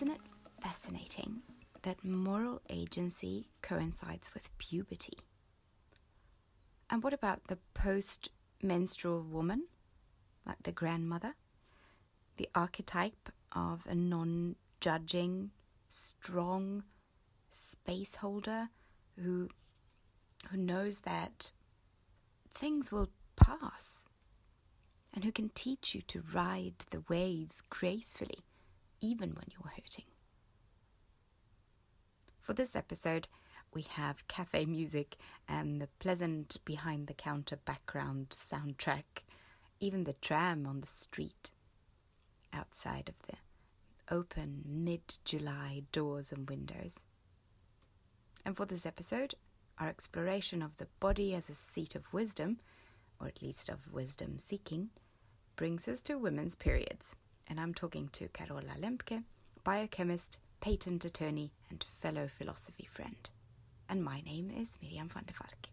Isn't it fascinating that moral agency coincides with puberty? And what about the post menstrual woman, like the grandmother? The archetype of a non judging, strong space holder who, who knows that things will pass and who can teach you to ride the waves gracefully, even when you're hurting. For this episode, we have cafe music and the pleasant behind the counter background soundtrack, even the tram on the street outside of the open mid July doors and windows. And for this episode, our exploration of the body as a seat of wisdom, or at least of wisdom seeking, brings us to women's periods. And I'm talking to Carola Lemke, biochemist, patent attorney, and fellow philosophy friend. And my name is Miriam van der Valk.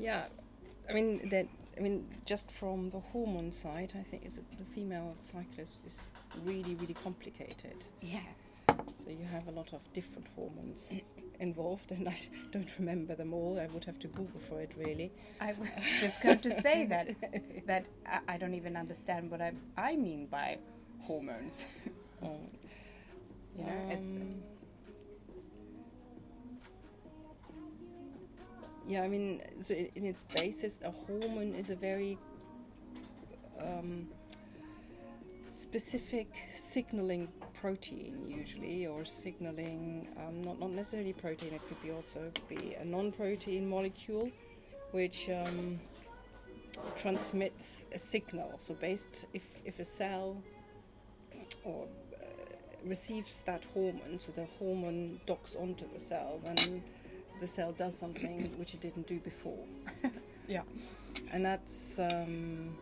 Yeah, I mean that. I mean, just from the hormone side, I think is the female cycle is, is really, really complicated. Yeah. So you have a lot of different hormones involved, and I don't remember them all. I would have to Google for it, really. I was just going to say that that I, I don't even understand what I I mean by hormones. Um, you know, it's um, yeah, I mean, so in, in its basis, a hormone is a very um, specific signaling protein, usually, or signaling um, not not necessarily protein. It could be also be a non-protein molecule, which um, transmits a signal. So, based if if a cell or uh, receives that hormone, so the hormone docks onto the cell, then the cell does something which it didn't do before. yeah. And that's um,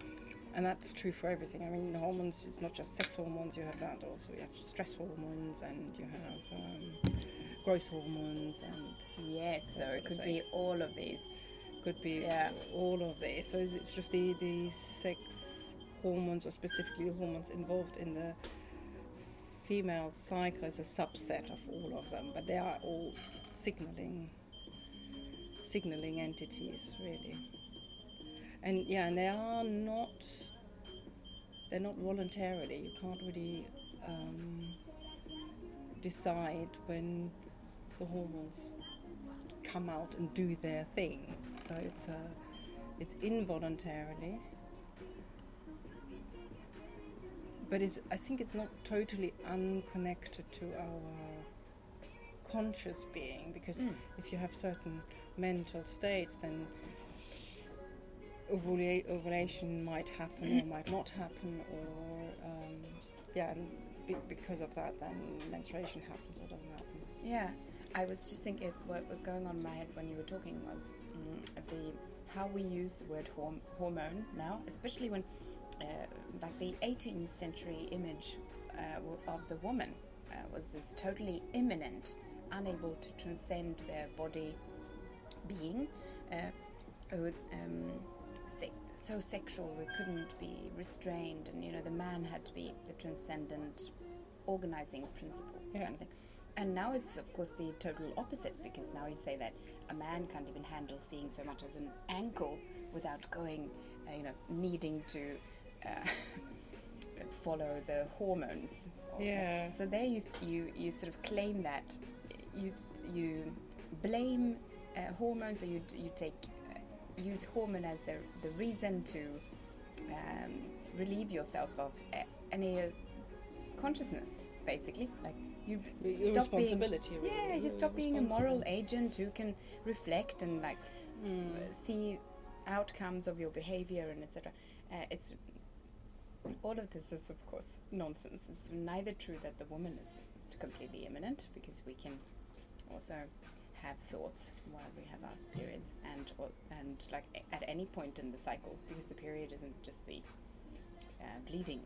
and that's true for everything. I mean, hormones. It's not just sex hormones. You have that also. You have stress hormones, and you have um, growth hormones, and Yes, so it could be all of these. could be Yeah. all of these. So it's just the the sex hormones, or specifically the hormones involved in the female cycle, is a subset of all of them, but they are all signaling signaling entities, really. And yeah, and they are not they're not voluntarily. You can't really um, decide when the hormones come out and do their thing. So it's a, it's involuntarily. But it's, I think it's not totally unconnected to our conscious being because Mm. if you have certain mental states, then ovula- ovulation might happen or might not happen, or um, yeah, and be- because of that, then menstruation happens or doesn't happen. Yeah, I was just thinking what was going on in my head when you were talking was mm, the how we use the word horm- hormone now, especially when uh, like the 18th century image uh, of the woman uh, was this totally immanent, unable to transcend their body being, uh, um, so sexual they couldn't be restrained, and you know the man had to be the transcendent organizing principle Yeah. kind of thing. And now it's of course the total opposite because now you say that a man can't even handle seeing so much as an ankle without going, uh, you know, needing to uh, follow the hormones. Yeah. So there you you you sort of claim that you you blame uh, hormones or you you take use hormone as the the reason to um, relieve yourself of any consciousness basically like you Your- stop being really. yeah you stop being a moral agent who can reflect and like Mm. see outcomes of your behavior and etc uh, it's all of this is of course nonsense it's neither true that the woman is completely immanent because we can also have thoughts while we have our periods and or, and like at any point in the cycle because the period isn't just the uh, bleeding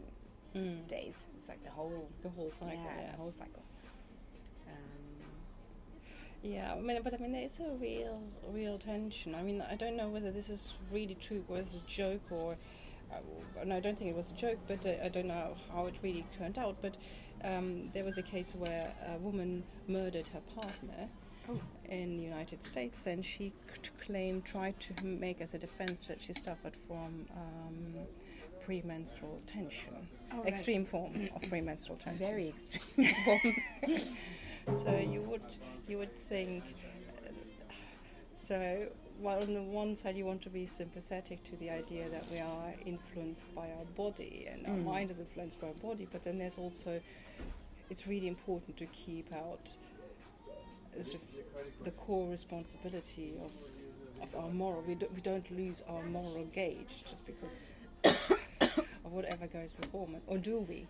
Mm. days it's like the whole The whole cycle. yeah, yes. the whole cycle um, Yeah, I mean, but I mean, there is a real, real tension. I mean, I don't know whether this is really true, whether it's a joke or. Uh, no, I don't think it was a joke, but uh, I don't know how it really turned out. But um, there was a case where a woman murdered her partner. In the United States, and she claimed, tried to make as a defense that she suffered from um, premenstrual tension, Oh, right. extreme form of premenstrual tension. Very extreme form. so you would you would think uh, so while on the one side you want to be sympathetic to the idea that we are influenced by our body and our Mm. mind is influenced by our body but then there's also it's really important to keep out sort of the core responsibility of of our moral we, do, we don't lose our moral gauge just because of whatever goes before, or do we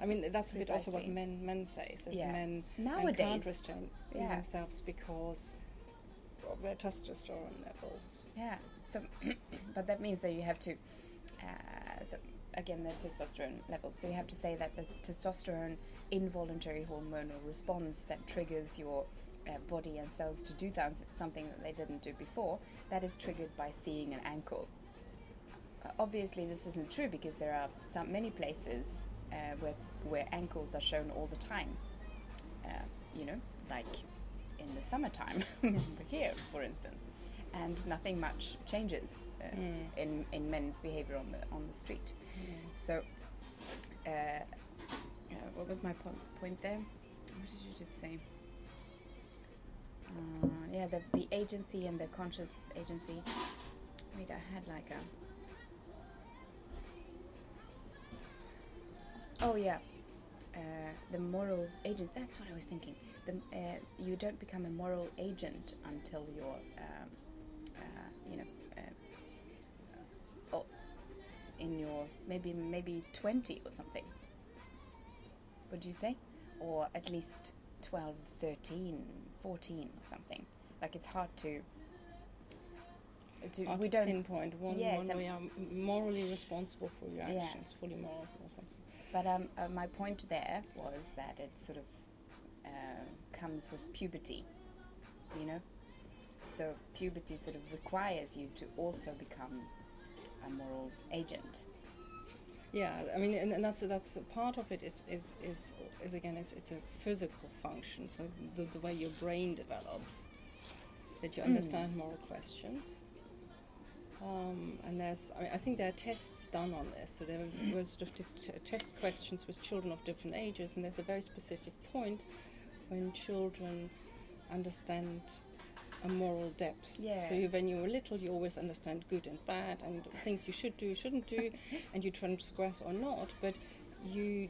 I mean that's a bit also what men men say so Yeah. men men Nowadays, can't restrain yeah. themselves because of their testosterone levels. Yeah. So, but that means that you have to. Uh, so again, the testosterone levels. So you have to say that the testosterone involuntary hormonal response that triggers your uh, body and cells to do th- something that they didn't do before. That is triggered by seeing an ankle. Uh, obviously, this isn't true because there are some many places uh, where where ankles are shown all the time. Uh, you know, like in the summertime here, for instance, and nothing much changes uh, Mm. in in men's behavior on the on the street. So, uh, uh, what was my po- point there? What did you just say? Uh, yeah, the the agency and the conscious agency. Wait, I had like a. Oh yeah, uh, the moral agent. That's what I was thinking. The, uh, you don't become a moral agent until you're, um, uh, you know, uh, oh, in your maybe maybe twenty or something. would you say? Or at least 12, 13, 14 or something. Like it's hard to. to Hard we to don't pinpoint one, Yes, one um, we are morally responsible for your actions, Yeah. fully moral responsible. But um, uh, my point there was that it sort of uh, comes with puberty, you know? So puberty sort of requires you to also become a moral agent. Yeah, I mean, and, and that's that's a part of it is is is, is again it's it's a physical function. So the, the way your brain develops, that you Mm. understand moral questions. Um, and there's, I, mean, I think there are tests done on this. So there were sort of t- t- test questions with children of different ages, and there's a very specific point when children understand a moral depth. Yeah. So you, when you were little, you always understand good and bad, and things you should do, shouldn't do, and you transgress or not. But you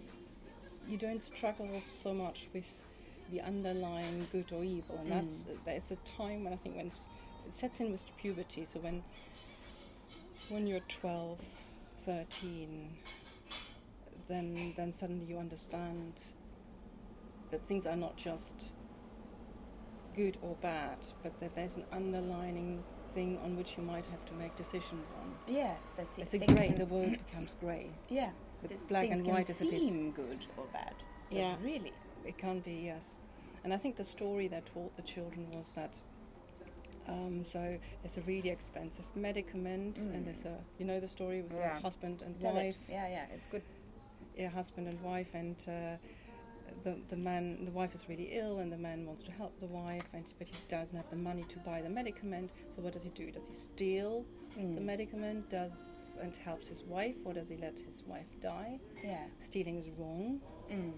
you don't struggle so much with the underlying good or evil, and that's mm. there's a time when I think when it sets in with puberty. So when when you're 12, 13, then then suddenly you understand that things are not just good or bad, but that there's an underlining thing on which you might have to make decisions on. Yeah, that's it. It's a grey. The world becomes grey. Yeah, this- black and white bit- seem good or bad. but Yeah. really. It can be, yes. And I think the story they taught the children was that um, so it's a really expensive medicament, Mm. and there's a you know the story with Yeah. a husband and Tell wife, it. Yeah, yeah, it's good. yeah, husband and wife, and uh, the the man, the wife is really ill, and the man wants to help the wife, and but he doesn't have the money to buy the medicament. So what does he do? Does he steal the Mm. medicament? Does and helps his wife, or does he let his wife die? Yeah. Stealing is wrong. Mm.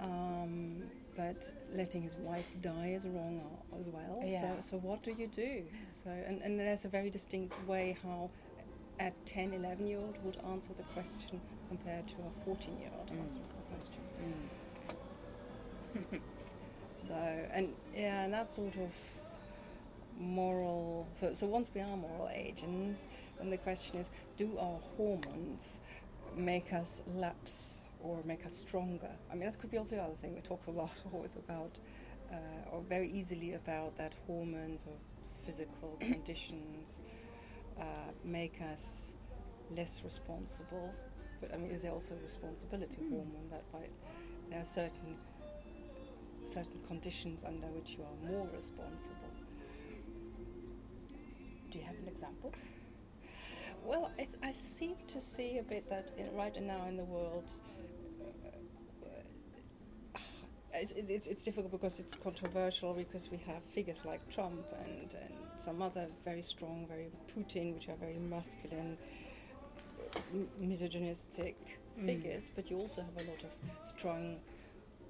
Um, but letting his wife die is wrong as well. Yeah. So, so what do you do? So, and, and there's a very distinct way how a 10, 11 year old would answer the question compared to a 14 year old Mm. answers the question. So, and yeah, and that sort of moral. So, so once we are moral agents, then the question is do our hormones make us lapse or make us stronger? I mean, that could be also the other thing we talk a lot always about, uh, or very easily about that hormones or physical conditions uh, make us less responsible. But I mean, is there also a responsibility Mm. hormone that by there are certain certain conditions under which you are more responsible. Do you have an example? Well, I seem to see a bit that in, right now in the world, uh, it's, it's, it's difficult because it's controversial because we have figures like Trump and, and some other very strong, very Putin, which are very masculine, misogynistic Mm. figures, but you also have a lot of strong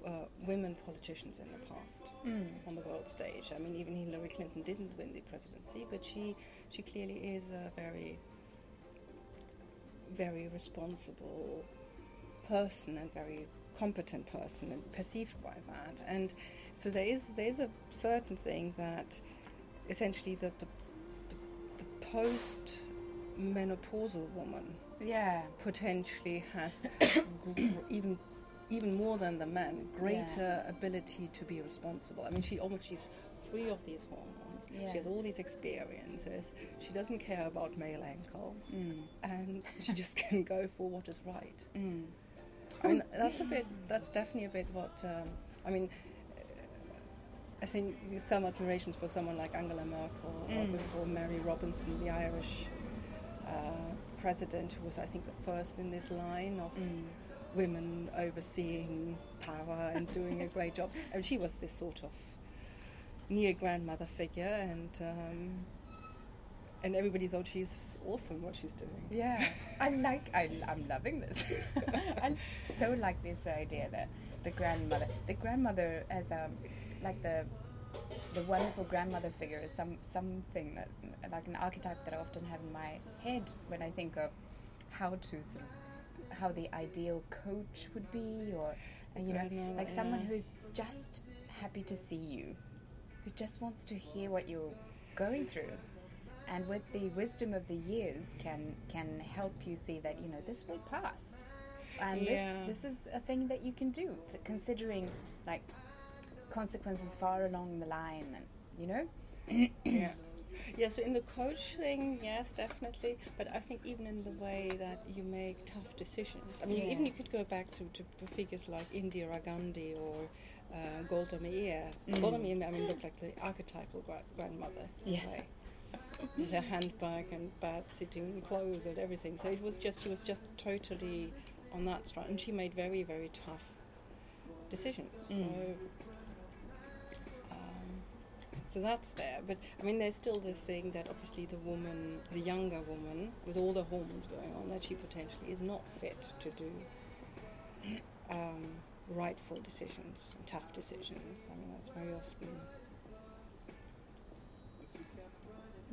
uh, women politicians in the past Mm. on the world stage. I mean, even Hillary Clinton didn't win the presidency, but she she clearly is a very very responsible person and very competent person and perceived by that. And so there is there is a certain thing that essentially the the, the, the post menopausal woman Yeah. potentially has gr- even even more than the men greater ability to be responsible. I mean, she almost she's free of these hormones. Yeah. She has all these experiences. She doesn't care about male ankles, Mm. and she just can go for what is right. Mm. I mean, that's a bit. That's definitely a bit what. Um, I mean, uh, I think some admirations for someone like Angela Merkel or Mm. before Mary Robinson, the Irish uh, president, who was, I think, the first in this line of Mm. Women overseeing power and doing a great job. And she was this sort of near grandmother figure, and um, and everybody thought she's awesome what she's doing. Yeah, I like. I, I'm loving this. I so like this idea that the grandmother, the grandmother as um, like the the wonderful grandmother figure is some something that like an archetype that I often have in my head when I think of how to sort of how the ideal coach would be, or uh, you know, like someone who's just happy to see you, who just wants to hear what you're going through and with the wisdom of the years can can help you see that you know this will pass and Yeah. this this is a thing that you can do considering like consequences far along the line and you know yeah. Yeah, so in the coach thing, yes, definitely. But I think even in the way that you make tough decisions. I mean, Yeah. even you could go back to, to figures like Indira Gandhi or uh, Golda Meir. Mm. Golda Meir, I mean, looked like the archetypal gra- grandmother. Yeah. way. With her handbag and bad sitting clothes and everything. So it was just, she was just totally on that strand. And she made very, very tough decisions. Mm. So so that's there. But I mean, there's still this thing that obviously the woman, the younger woman, with all the hormones going on, that she potentially is not fit to do um, rightful decisions and tough decisions. I mean, that's very often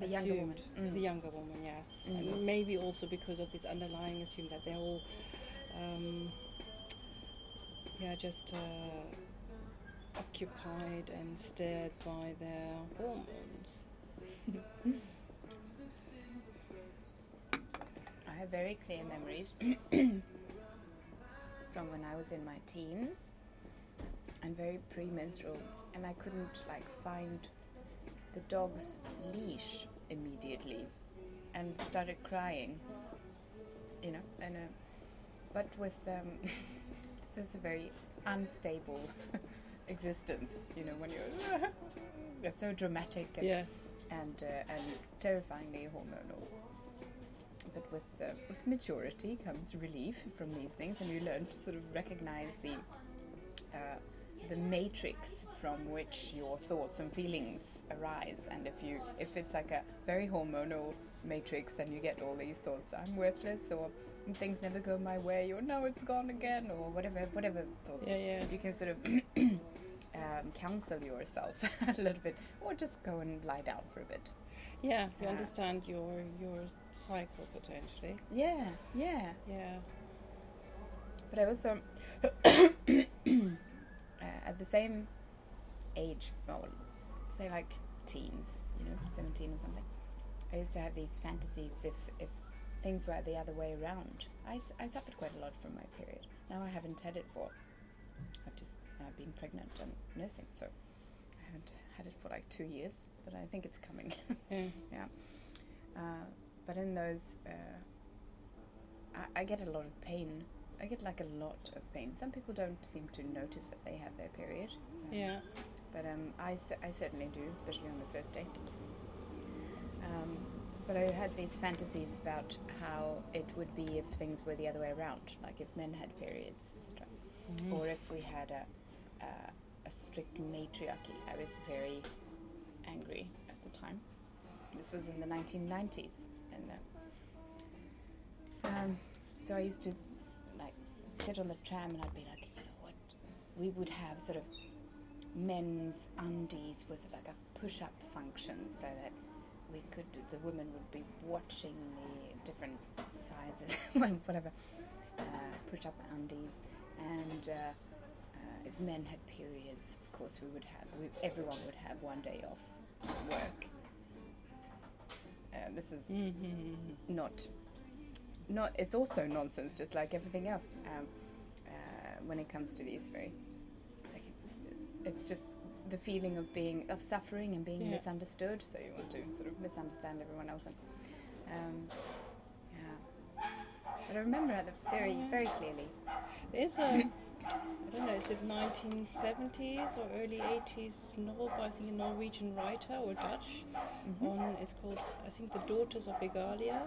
The younger woman. Mm. The younger woman, yes. Mm. And maybe also because of this underlying assumption that they're all, um, yeah, just uh, occupied and steered by their hormones. I have very clear memories from when I was in my teens and very premenstrual, and I couldn't like find the dog's leash immediately, and started crying. You know, and uh, but with um, this is a very unstable existence. You know, when you're it's so dramatic and Yeah. and uh, and terrifyingly hormonal. But with uh, with maturity comes relief from these things, and you learn to sort of recognize the uh, the matrix from which your thoughts and feelings arise. And if you if it's like a very hormonal matrix, and you get all these thoughts, I'm worthless, or things never go my way, or now it's gone again, or whatever whatever thoughts Yeah, yeah. you can sort of um, counsel yourself a little bit, or just go and lie down for a bit. Yeah, you Uh, understand your your cycle potentially. Yeah, yeah. Yeah. But I also, uh, at the same age, well, say like teens, you know, 17 or something, I used to have these fantasies if, if things were the other way around. I, I suffered quite a lot from my period. Now I haven't had it for, I've just uh, been pregnant and nursing, so I haven't had it for like two years, but I think it's coming. Yeah. yeah. Uh, but in those, uh, I, I get a lot of pain I get like a lot of pain. Some people don't seem to notice that they have their period. um, Yeah. But um, I, I certainly do, especially on the first day. Um, but I had these fantasies about how it would be if things were the other way around, like if men had periods, etc. Mm-hmm. Or if we had a, a, a strict matriarchy. I was very angry at the time. This was in the 1990s. And uh, um, so I used to like sit on the tram and I'd be like, you know what? We would have sort of men's undies with like a push-up function so that we could the women would be watching the different sizes whatever uh, push-up undies. And uh, uh, if men had periods of course we would have we, everyone would have one day off work. Uh, this is Mm-hmm. not not it's also nonsense just like everything else um, uh, when it comes to these very like it's just the feeling of being of suffering and being Yeah. misunderstood so you want to sort of misunderstand everyone else and um, yeah but I remember the very very clearly There's a, I don't know, is it 1970s or early 80s novel by I think a Norwegian writer or Dutch? Mm-hmm. On it's called I think The Daughters of Egalia.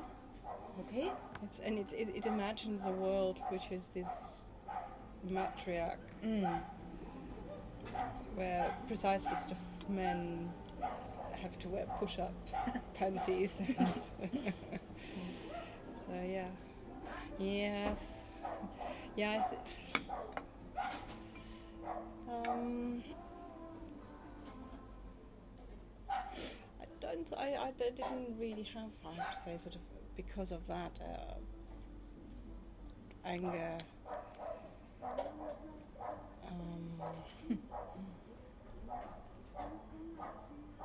okay It's and it, it, it imagines a world which is this matriarch mm. Where precisely of men have to wear push-up panties. So yeah, yes, yes. Um, I don't. I, I didn't really have. I have to say, sort of because of that uh, anger. Um,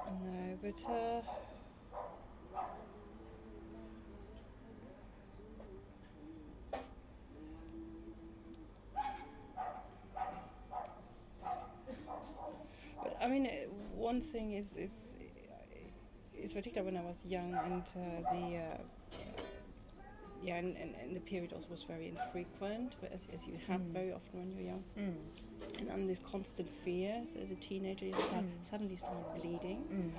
no, but uh, but I mean, uh, one thing is is is particular when I was young and uh, the. Yeah, and, and, and the period also was very infrequent, but as, as you have Mm. very often when you're young Mm. and under this constant fear. So as a teenager, you start, Mm. suddenly start bleeding, Mm.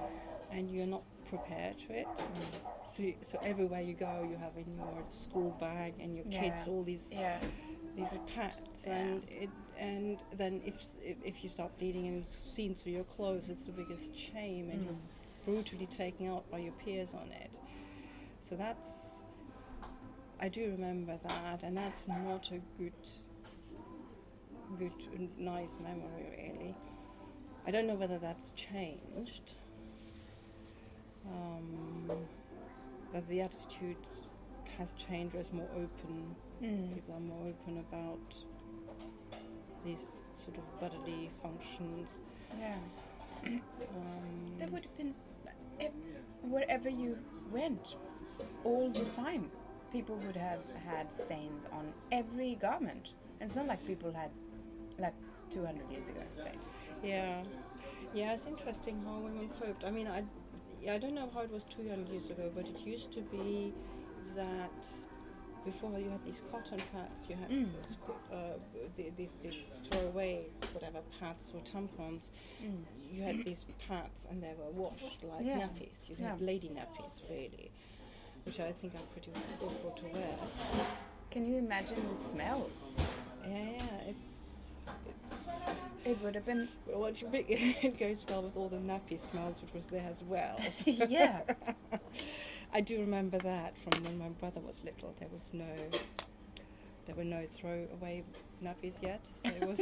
and you're not prepared to it. So, so everywhere you go, you have in your school bag and your kids Yeah. all these yeah these pads, Yeah. and it and then if, if if you start bleeding and it's seen through your clothes, it's the biggest shame, and you're Mm. brutally taken out by your peers on it. So that's I do remember that, and that's not a good, good, nice memory really. I don't know whether that's changed. Um, but the attitude has changed. It's more open. Mm. People are more open about these sort of bodily functions. yeah Um, There would have been wherever you went, all the time, people would have had stains on every garment. And it's not like people had, like 200 years ago, say. Yeah, yeah, it's interesting how women coped. I mean, I, I don't know how it was 200 years ago, but it used to be that before you had these cotton pads, you had Mm. this, uh, th- these these throwaway whatever pads or tampons. You had these pads, and they were washed like Yeah. nappies. You Yeah. had lady nappies, really, which I think are pretty awful to wear. Can you imagine the smell? Yeah, yeah, it's it's. It would have been, Well, it, goes well with all the nappy smells, which was there as well. yeah. I do remember that from when my brother was little. There was no, there were no throwaway nappies yet. So it was,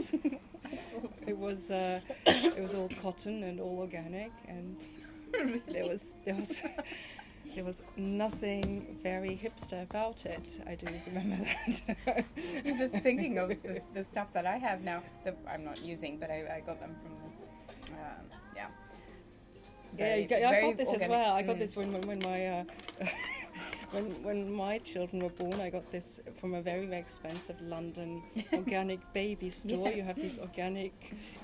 it was, uh, it was all cotton and all organic, and there was there was there was nothing very hipster about it. I do remember that. I'm just thinking of the, the stuff that I have now that I'm not using, but I, I got them from this. Um, yeah. Yeah, Very- you got, yeah, I got this as well. I got Mm. this when when, when my uh, when when my children were born. I got this from a very very expensive London organic baby store. Yeah. You have this organic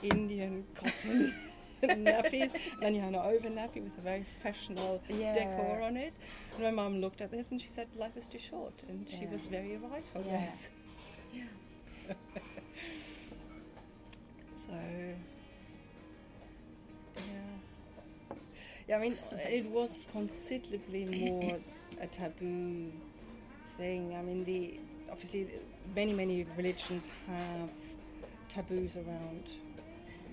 Indian cotton nappies, and then you have an over nappy with a very fashionable Yeah. decor on it. And my mum looked at this and she said life is too short, and she was very right on Yeah. this. so yeah, yeah. I mean, it was considerably more a taboo thing. I mean, the obviously many many religions have taboos around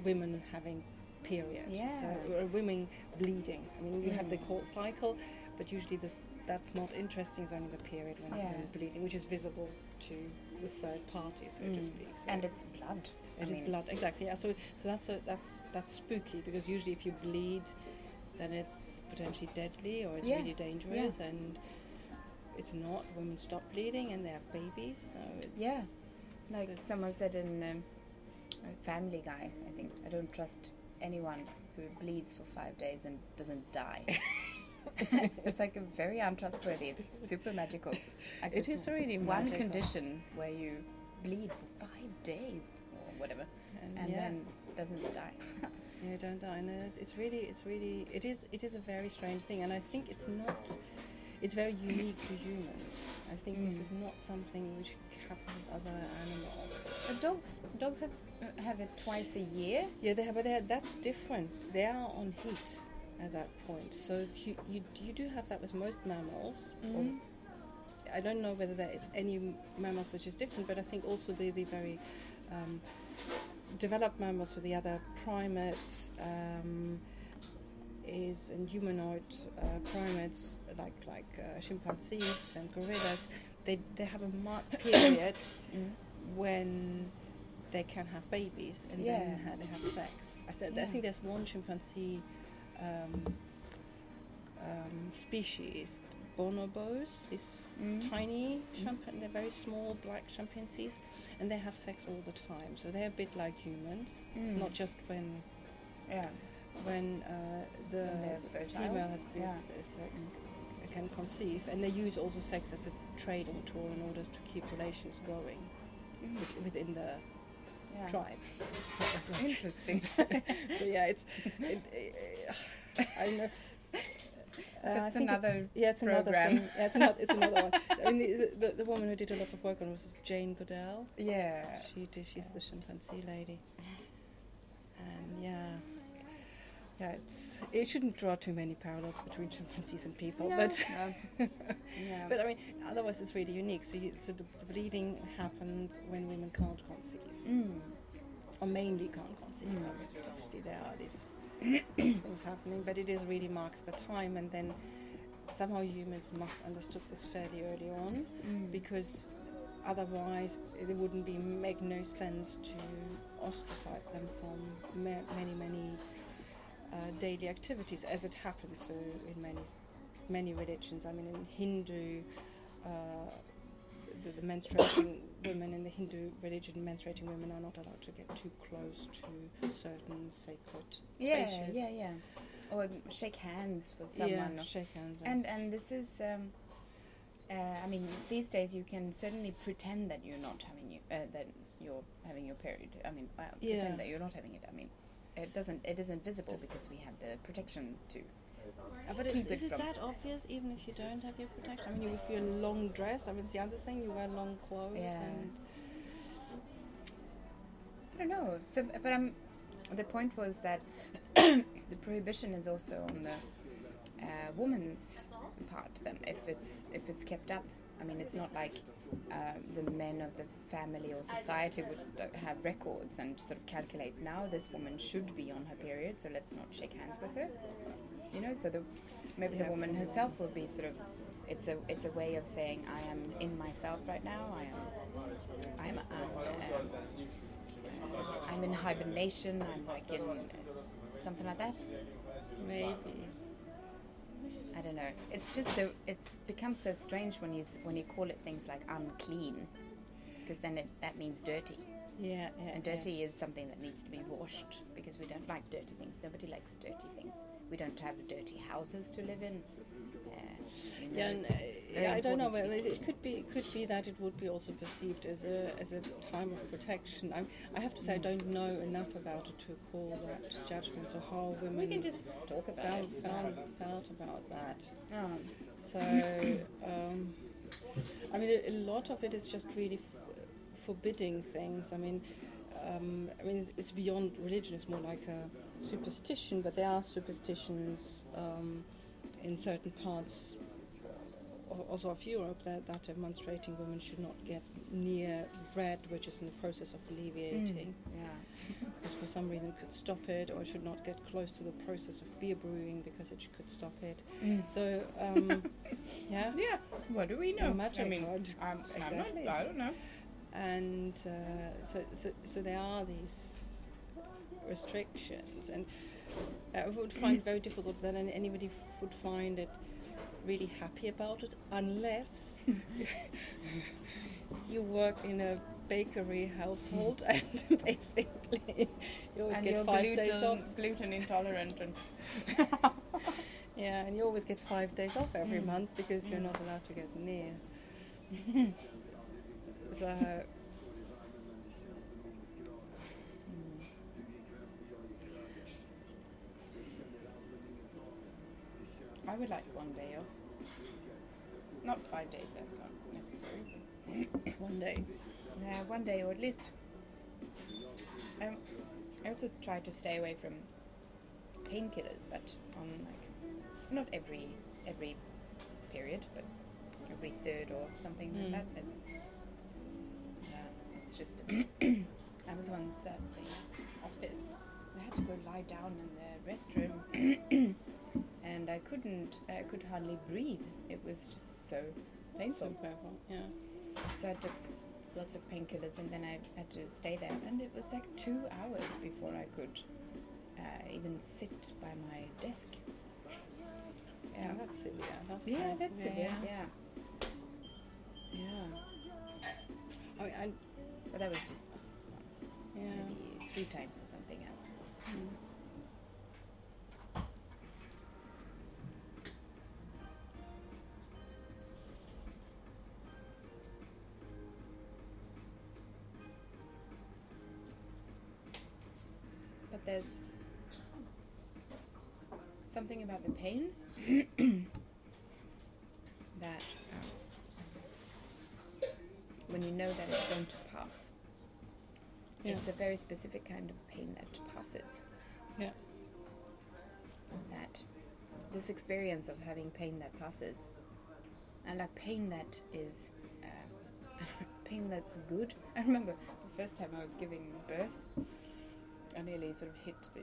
women having period. Yeah. So uh, women bleeding. I mean, you have the Mm. cold cycle, but usually this that's not interesting. It's only the period when Yeah. women bleeding, which is visible to the third party, so to Mm. speak. So And it's blood. it I is mean- blood, exactly. Yeah. So so that's a, that's that's spooky because usually if you bleed, then it's potentially deadly or it's Yeah. really dangerous and. It's not. Women stop bleeding and they have babies, so it's Yeah. Like It's- someone said in um, a Family Guy, I think, I don't trust anyone who bleeds for five days and doesn't die. it's like a very untrustworthy. It's super magical. Like it's really one magical. condition where you bleed for five days or whatever, And, and yeah. then doesn't die. Yeah, don't die. No, it's, it's really, it's really, it is, it is a very strange thing, and I think it's not, it's very unique to humans. I think this Mm. is not something which happens with other animals. But dogs, dogs have uh, have it twice a year. Yeah, they have, but that's different. They are on heat at that point, so you, you, you do have that with most mammals. Mhm. I don't know whether there is any mammals which is different, but I think also the, the very um, developed mammals with the other primates um, is and humanoid uh, primates like like uh, chimpanzees and gorillas. They they have a marked period Mm. when they can have babies and Yeah. then they have sex. I, th- I think there's one chimpanzee um, um, species, bonobos, these Mm. tiny Mm. they're very small black chimpanzees, and they have sex all the time. So they're a bit like humans, Mm. not just when Yeah. When uh, the When they're fertile. female has been Yeah. is, uh, can conceive, and they use also sex as a trading tool in order to keep relations going Mm. within the Yeah. tribe. Interesting. so yeah, it's. It, it, I know. Uh, That's it's- another yeah, it's another program. thing. Yeah, it's another, it's another one. I mean, the, the, the woman who did a lot of work on was Jane Goodall. Yeah. She did. She's the chimpanzee lady. And yeah, yeah, it's it shouldn't draw too many parallels between chimpanzees and people, No, but no. But I mean, otherwise it's really unique. So you, so the, the bleeding happens when women can't conceive, Mm. or mainly can't conceive. Mm. I mean, obviously there are these things happening, but it is really marks the time, and then somehow humans must understood this fairly early on Mm. because otherwise it wouldn't be make no sense to ostracize them from ma- many many uh, daily activities as it happens so in many many religions I mean in Hindu uh, the, the menstruating women in the Hindu religion menstruating women are not allowed to get too close to certain sacred yeah, spaces. yeah, yeah. Or shake hands with someone. yeah shake hands And and this is, um, uh, I mean, these days you can certainly pretend that you're not having you, uh, that you're having your period. I mean, Yeah. pretend that you're not having it. I mean, it doesn't, it isn't visible because we have the protection to. But is, is it it that obvious even if you don't have your protection? I mean, you, if you're long dress, I mean, it's the other thing, you wear long clothes Yeah. and. I don't know. So, but I'm. The point was that the prohibition is also on the uh, woman's part. Then, if it's if it's kept up, I mean, it's not like uh, the men of the family or society would uh, have records and sort of calculate. Now, this woman should be on her period, so let's not shake hands with her. You know, so the maybe the woman herself will be sort of. It's a it's a way of saying I am in myself right now. I am I'm, I'm um, I'm in hibernation. I'm like in something like that. Maybe. I don't know. It's just the it's become so strange when you when you call it things like unclean, because then it, that means dirty, Yeah, yeah. and yeah. dirty is something that needs to be washed because we don't like dirty things. Nobody likes dirty things. We don't have dirty houses to live in. Uh, Yeah, and, uh, yeah, I don't know. Well, it, it could be it could be that it would be also perceived as a as a time of protection. I'm, I have to say I don't know enough about it to call that judgment. So how women We can just talk about felt, it. felt, felt about that. Um, So, um, I mean, a, a lot of it is just really f- forbidding things. I mean, um, I mean, it's, it's beyond religion. It's more like a superstition, but there are superstitions um, in certain parts also of Europe that, that a menstruating woman should not get near bread, which is in the process of alleviating, Yeah. because for some reason could stop it, or should not get close to the process of beer brewing because it could stop it. So, um, yeah. Yeah. What do we know? Magic I mean. I'm, I'm Exactly. not, I don't know. and uh, so, so, so there are these restrictions, and I would find it very difficult that anybody would find it really happy about it, unless you work in a bakery household and basically you always and get you're five gluten, days off. gluten intolerant and Yeah, and you always get five days off every Mm. month because you're Mm. not allowed to get near. so. I would like one day off. Not five days, that's not necessary. One day. Yeah, one day or at least. Um, I also try to stay away from painkillers, but on like not every every period, but every third or something Mm. like that. It's yeah, it's just. I was once at the office. I had to go lie down in the restroom, and I couldn't. I could hardly breathe. It was just so painful. So painful, yeah. So I took lots of painkillers and then I had to stay there. And it was like two hours before I could uh, even sit by my desk. Yeah, that's severe. That's yeah, very that's severe. Yeah. Yeah. I mean, I, But that was just this once, yeah. maybe three times or something. Mm. There's something about the pain that um, when you know that it's going to pass, Yeah. it's a very specific kind of pain that passes. Yeah. That this experience of having pain that passes, and like pain that is uh, pain that's good. I remember the first time I was giving birth, I nearly sort of hit the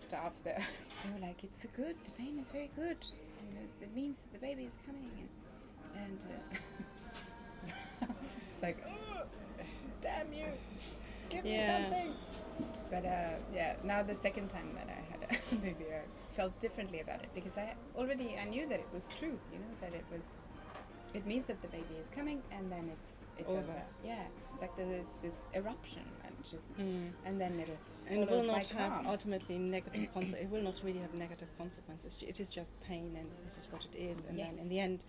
staff there. they were like, "It's a good. The pain is very good. It's, you know, it's, it means that the baby is coming." And, and uh, it's like, oh, "Damn you! Give Yeah. me something." But uh, yeah, now the second time that I had a baby, I felt differently about it because I already I knew that it was true. You know that it was. It means that the baby is coming, and then it's it's Over. over. Yeah, it's like the, it's this eruption, and Mm. and then it'll And it will not have calm. ultimately negative consequences. It will not really have negative consequences. It is just pain, and this is what it is. And then in the end,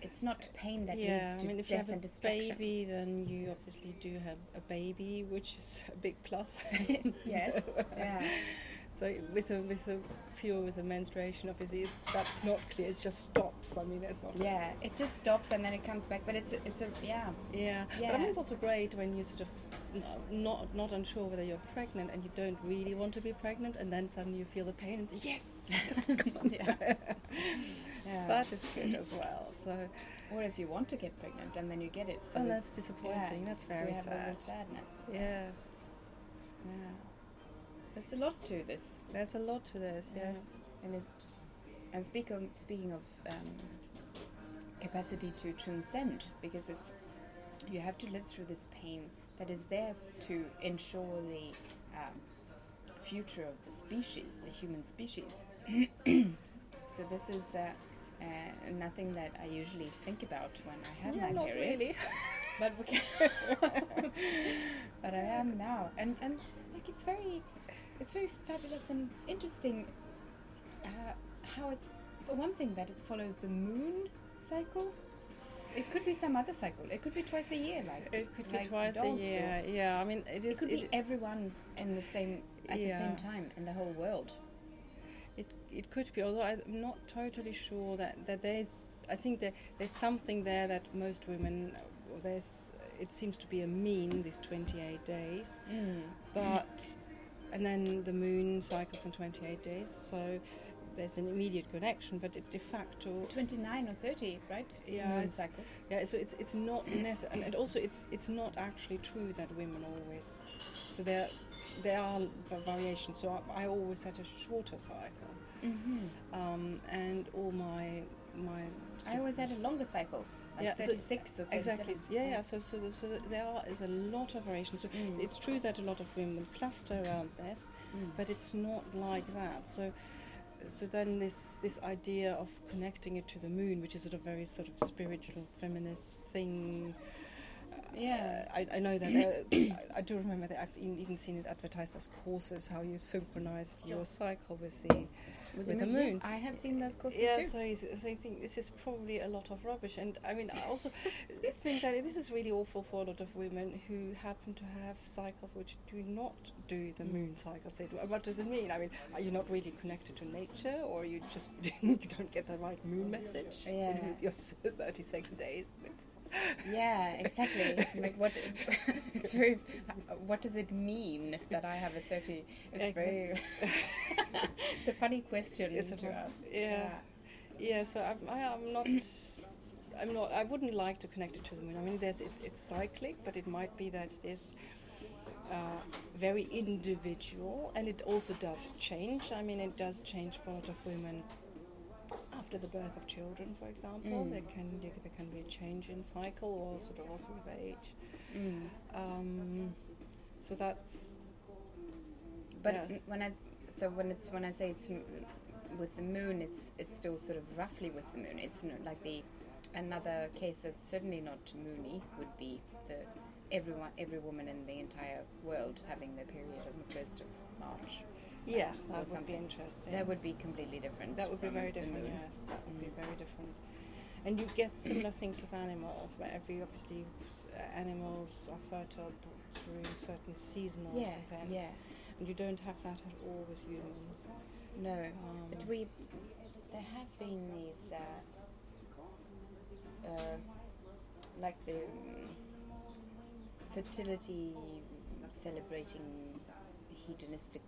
It's not pain that yeah, leads to I mean, if you death have and a destruction. baby, then you obviously do have a baby, which is a big plus. Yes, yeah. So with a with a pure with a menstruation, obviously, it's, that's not clear. It just stops. I mean, it's not. a- Yeah, it just stops and then it comes back. But it's a, it's a yeah. Yeah, but I mean, it's also great when you sort of not not unsure whether you're pregnant and you don't really want to be pregnant, and then suddenly you feel the pain and say, yes, Yeah. Yeah. that is good as well. So, or if you want to get pregnant and then you get it. So oh, that's disappointing. That's so very all sad. sadness. Yes, Yeah. There's a lot to this. there's a lot to this. Yeah. Yes. And it, and speak of, speaking of um, capacity to transcend, because it's you have to live through this pain that is there to ensure the um, future of the species, the human species. so this is uh, uh, nothing that I usually think about when I have yeah, my not period really. but we can but I am now, and and like it's very, it's very fabulous and interesting. Uh, how it's for one thing that it follows the moon cycle. It could be some other cycle. It could be twice a year, like It could be twice a year. Yeah, I mean, it is. It could it, be everyone in the same at Yeah. the same time in the whole world. It, it could be, although I'm not totally sure that, that there's. I think that there's something there that most women, there's, it seems to be a mean these 28 days, Mm. but and then the moon cycles in 28 days, so there's an immediate connection, but it de facto 29 or 30, right? Yeah, it's- cycle. Yeah, so it's it's not necessary, and, and also it's it's not actually true that women always. So there there are variations. So I, I always had a shorter cycle, hmm um, and all my my I always had a longer cycle, like Yeah, so- or 37. exactly yeah yeah. So so, the, so there are is a lot of variations. So Mm. it's true that a lot of women cluster around this, Mm. but it's not like that. So. So then this this idea of connecting it to the moon, which is sort of very sort of spiritual feminist thing, Yeah. I, I know that. Uh, I, I do remember that I've in, even seen it advertised as courses how you synchronize your cycle with the. With, With the yeah, moon. I have seen those courses Yeah, too. so, so I think this is probably a lot of rubbish, and I mean I also think that this is really awful for a lot of women who happen to have cycles which do not do the Mm. moon cycles. They do. What does it mean? I mean, are you not really connected to nature, or you just don't get the right moon message Yeah. with your 36 days? But Yeah, exactly. like what? It's very. What does it mean that I have a thirty? It's very. it's a funny question It's to ask. yeah. Yeah, so I'm, I, I'm not. I'm not. I wouldn't like to connect it to the moon. I mean, there's it, it's cyclic, but it might be that it is uh, very individual, and it also does change. I mean, it does change for a lot of women after the birth of children, for example. Mm. There can there, can be a change in cycle, or sort of also with age. Mm. Um, so that's But Yeah. when I so when it's when I say it's m- with the moon, it's it's still sort of roughly with the moon. It's not like the another case that's certainly not moony would be the everyone every woman in the entire world having their period on the first of March. Yeah, that would be interesting. That would be completely different. That would be very different, yes. That would be Mm. very different. And you get similar things with animals, where every obviously animals are fertile through certain seasonal Yeah, events. yeah. And you don't have that at all with humans. No, Um, but we there have been these uh, uh, like the um, fertility celebrating hedonistic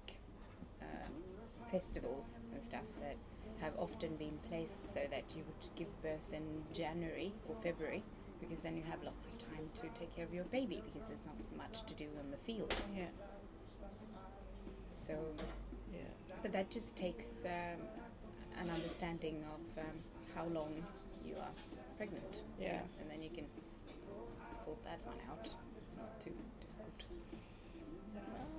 festivals and stuff that have often been placed so that you would give birth in January or February because then you have lots of time to take care of your baby because there's not so much to do on the field. Yeah, So yeah. but that just takes um, an understanding of um, how long you are pregnant. you Yeah. know, and then you can sort that one out. It's not too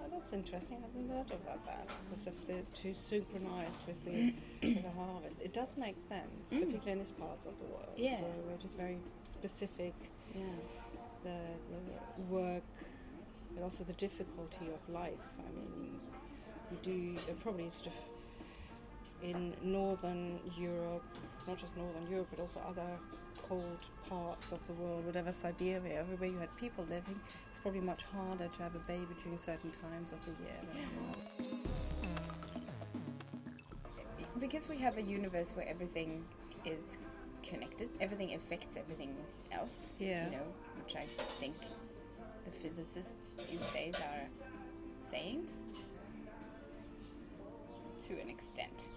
Ah, that's interesting. I haven't thought about that because of the to synchronize with the, with the harvest. It does make sense, Mm. particularly in this part of the world. Yeah. So it is very specific. Yeah. the, the work and also the difficulty of life. I mean, you do uh, probably sort of in northern Europe, not just northern Europe, but also other cold parts of the world, whatever Siberia, everywhere you had people living, probably much harder to have a baby during certain times of the year. Than Because we have a universe where everything is connected, everything affects everything else. Yeah. You know, which I think the physicists these days are saying to an extent.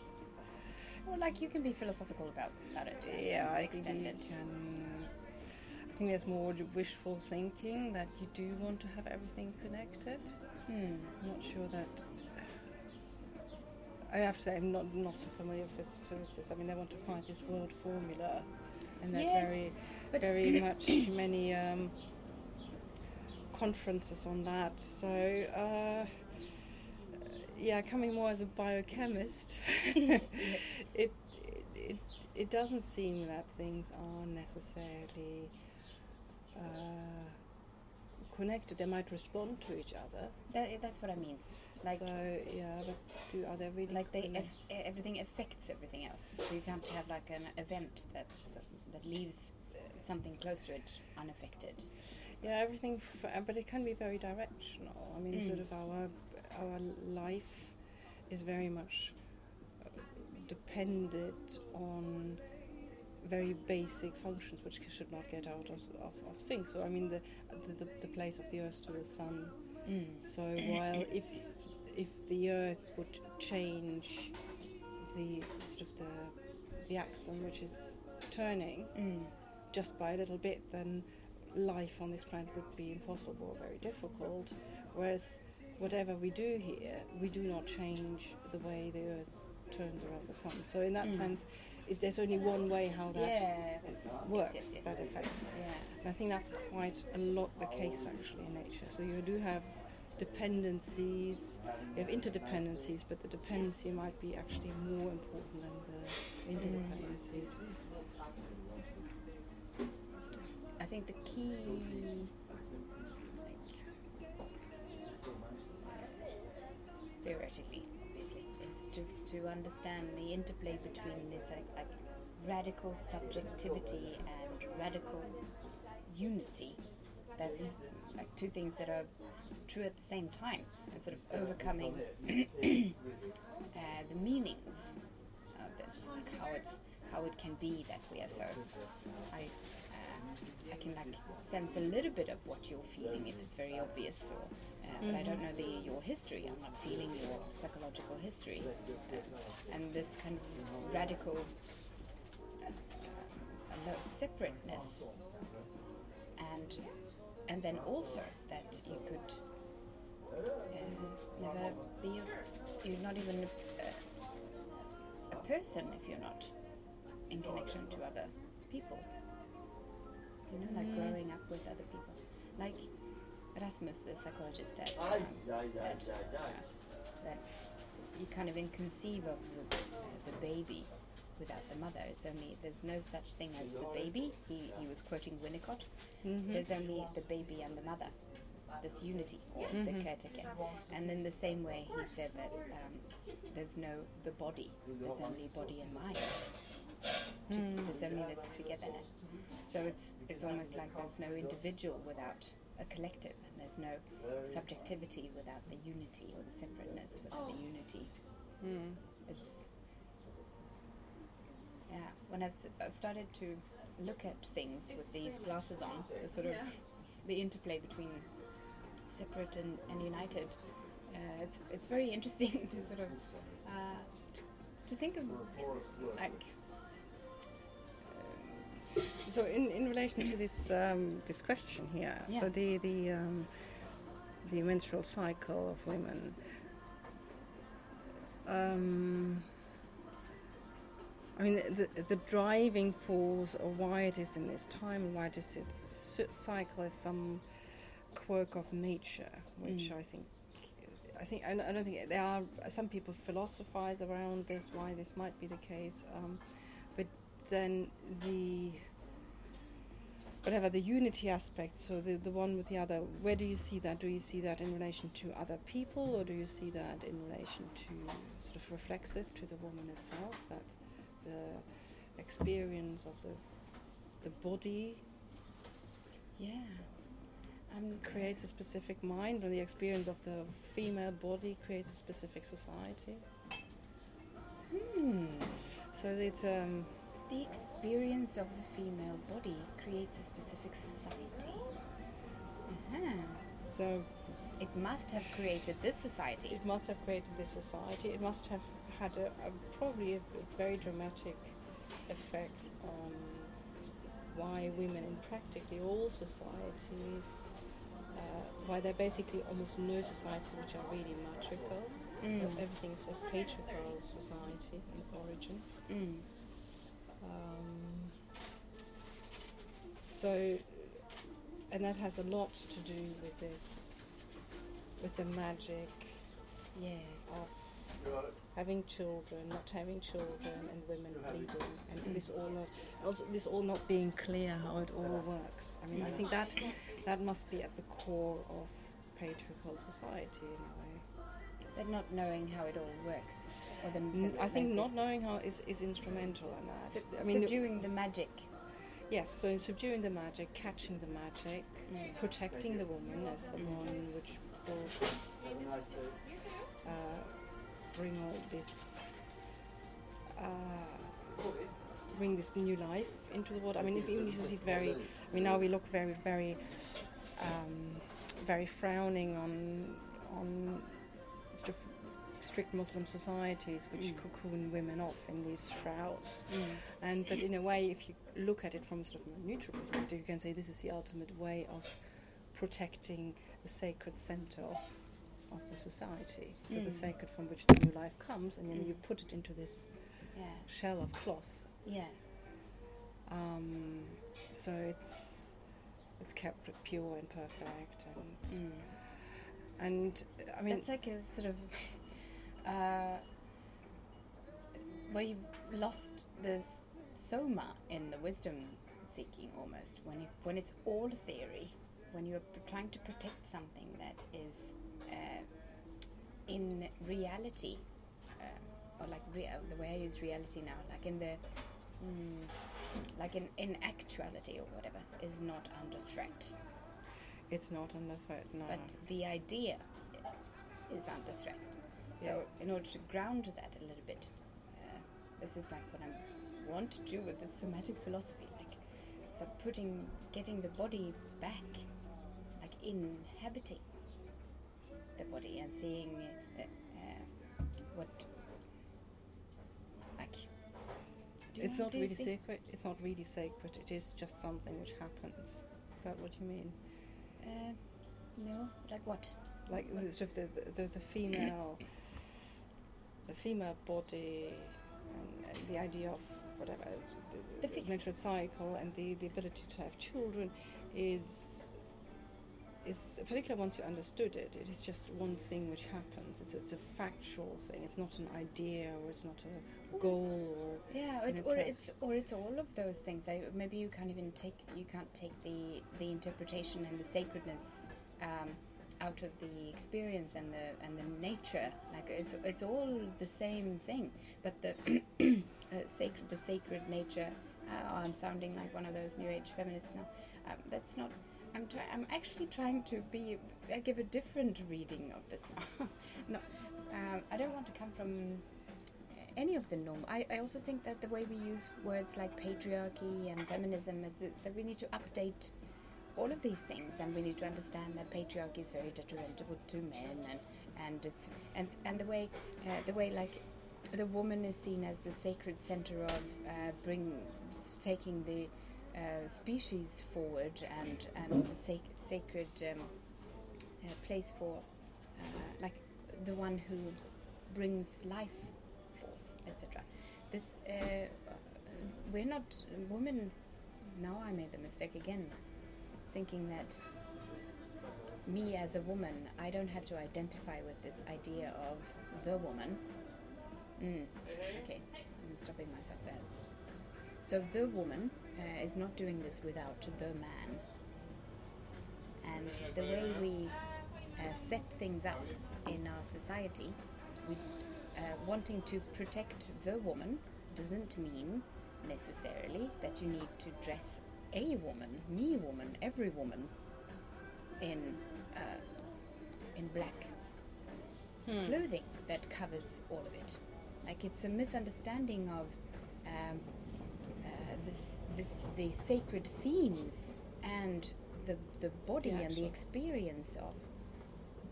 Well, like you can be philosophical about, about it. yeah, I think extend you can. I think there's more wishful thinking that you do want to have everything connected. Hmm. I'm not sure that. I have to say, I'm not not so familiar with phys- physicists. I mean, they want to find this world formula, and that Yes, very, but- very much many um, conferences on that. So, uh, yeah, coming more as a biochemist, it, it it it doesn't seem that things are necessarily. Uh, connected they might respond to each other That, that's what I mean. Like, so yeah, but do are they really like they eff- everything affects everything else. So you can't have like an event that that leaves uh, something close to it unaffected. yeah, everything, f- but it can be very directional. I mean, Mm. sort of our our life is very much uh, dependent on very basic functions which should not get out of, of, of sync. So I mean the, the the place of the Earth to the Sun. Mm. So while if if the Earth would change the sort of the the axle which is turning Mm. just by a little bit, then life on this planet would be impossible, or very difficult. Whereas whatever we do here, we do not change the way the Earth turns around the Sun. So in that Mm. sense, it, there's only one way how that Yeah. works, yes, yes. that effect. Yeah. And I think that's quite a lot the case actually in nature. So you do have dependencies, you have interdependencies, but the dependency might be actually more important than the interdependencies. I think the key, like, theoretically, to, to understand the interplay between this like, like radical subjectivity and radical unity. That's like two things that are true at the same time, and sort of overcoming uh, the meanings of this, like how it's how it can be that we are so. I uh, I can like sense a little bit of what you're feeling if it's very obvious, or uh, but I don't know the your history. I'm not feeling your psychological history, and this kind of radical uh, uh, separateness, and and then also that you could uh, never be a, you're not even a, a person if you're not in connection to other people. You know, like Mm. growing up with other people. Like Erasmus, the psychologist, had, um, said uh, that you kind of inconceive of the, uh, the baby without the mother. It's only there's no such thing as the baby. He, he was quoting Winnicott. Mhm. There's only the baby and the mother. This unity, or the Mhm. caretaker. And in the same way, he said that um, there's no the body. There's only body and mind. To, Mm. There's only this togetherness. So it's it's almost like there's no individual without a collective, and there's no subjectivity without the unity, or the separateness without the unity. Mm. It's yeah. When I've s- I've started to look at things with these glasses on, the sort of the interplay between separate and, and united, uh, it's it's very interesting to sort of uh, to think of like So in, in relation to this um, this question here, Yeah. so the the um, the menstrual cycle of women. Um, I mean, the, the driving force of why it is in this time and why it is it cycle is some quirk of nature, which Mm. I think. I think I don't I don't think there are some people philosophize around this why this might be the case, um, then the whatever the unity aspect so the, the one with the other where do you see that do you see that in relation to other people or do you see that in relation to sort of reflexive to the woman itself that the experience of the the body yeah. and creates a specific mind or the experience of the female body creates a specific society hmm. so it's um The experience of the female body creates a specific society. Uh-huh. so It must have created this society. It must have created this society. It must have had a, a probably a, a very dramatic effect on why women in practically all societies, uh, why there are basically almost no societies which are really matrical. Mm. Everything is a patriarchal society in origin. Mm. Um, so, and that has a lot to do with this, with the magic Yeah. of having children, not having children, and women bleeding, and this all not also this all not being clear how it all works. I mean, I think that that must be at the core of patriarchal society in a way. But not knowing how it all works. Or the, the- I think not knowing how is, is instrumental in that. Sub- I mean, subduing the magic. yes. So in subduing the magic, catching the magic, Mm. protecting the woman as the one which will uh, bring all this uh, bring this new life into the world. I mean, if even if you see very, I mean, now we look very, very, um, very frowning on on sort of strict Muslim societies which Mm. cocoon women off in these shrouds. Mm. And but in a way, if you look at it from sort of a neutral perspective, you can say this is the ultimate way of protecting the sacred center of, of the society. So the Mm. sacred from which the new life comes, and then Mm. you put it into this Yeah. shell of cloth. Yeah. Um, so it's it's kept pure and perfect, and Mm. and I mean, That's like a sort of uh, where you've lost the s- soma in the wisdom seeking almost when it, when it's all theory, when you're trying to protect something that is uh, in reality, uh, or like rea- the way I use reality now, like in the mm, like in, in actuality or whatever, is not under threat. it's not under threat. No. but the idea is under threat. So, in order to ground that a little bit, uh, this is like what I want to do with the somatic philosophy, like so putting, getting the body back, like inhabiting the body and seeing uh, uh, what, like. it's know- not really see- sacred. It's not really sacred. It is just something which happens. Is that what you mean? Uh, no, like what? Like sort of the, the, the female, the female body, and, and the idea of whatever the, The the, cycle and the, the ability to have children is is particularly once you understood it. It is just one thing which happens. It's it's a factual thing. It's not an idea or it's not a goal or Yeah, it, or it's or it's all of those things. I, maybe you can't even take you can't take the the interpretation and the sacredness um, out of the experience and the and the nature. Like it's it's all the same thing, but the uh, sacred the sacred nature. Uh, I'm sounding like one of those new age feminists now. Um, that's not. I'm try- I'm actually trying to be. I give a different reading of this now. no, um, I don't want to come from any of the norm. I, I also think that the way we use words like patriarchy and feminism, it- that we need to update all of these things, and we need to understand that patriarchy is very detrimental to men, and and it's and and the way uh, the way like the woman is seen as the sacred center of uh, bring taking the uh, species forward and and the sac- sacred um, uh, place for uh, like the one who brings life forth, etc. This uh, we're not women. Now I made the mistake again, thinking that me as a woman, I don't have to identify with this idea of the woman. Mm. Okay, I'm stopping myself there. So the woman uh, is not doing this without the man. And the way we uh, set things up in our society, we, uh, wanting to protect the woman doesn't mean necessarily that you need to dress a woman, me woman, every woman in uh, in black Hmm. clothing that covers all of it. Like it's a misunderstanding of um, uh, the, the, the sacred themes and the, the body The and the experience of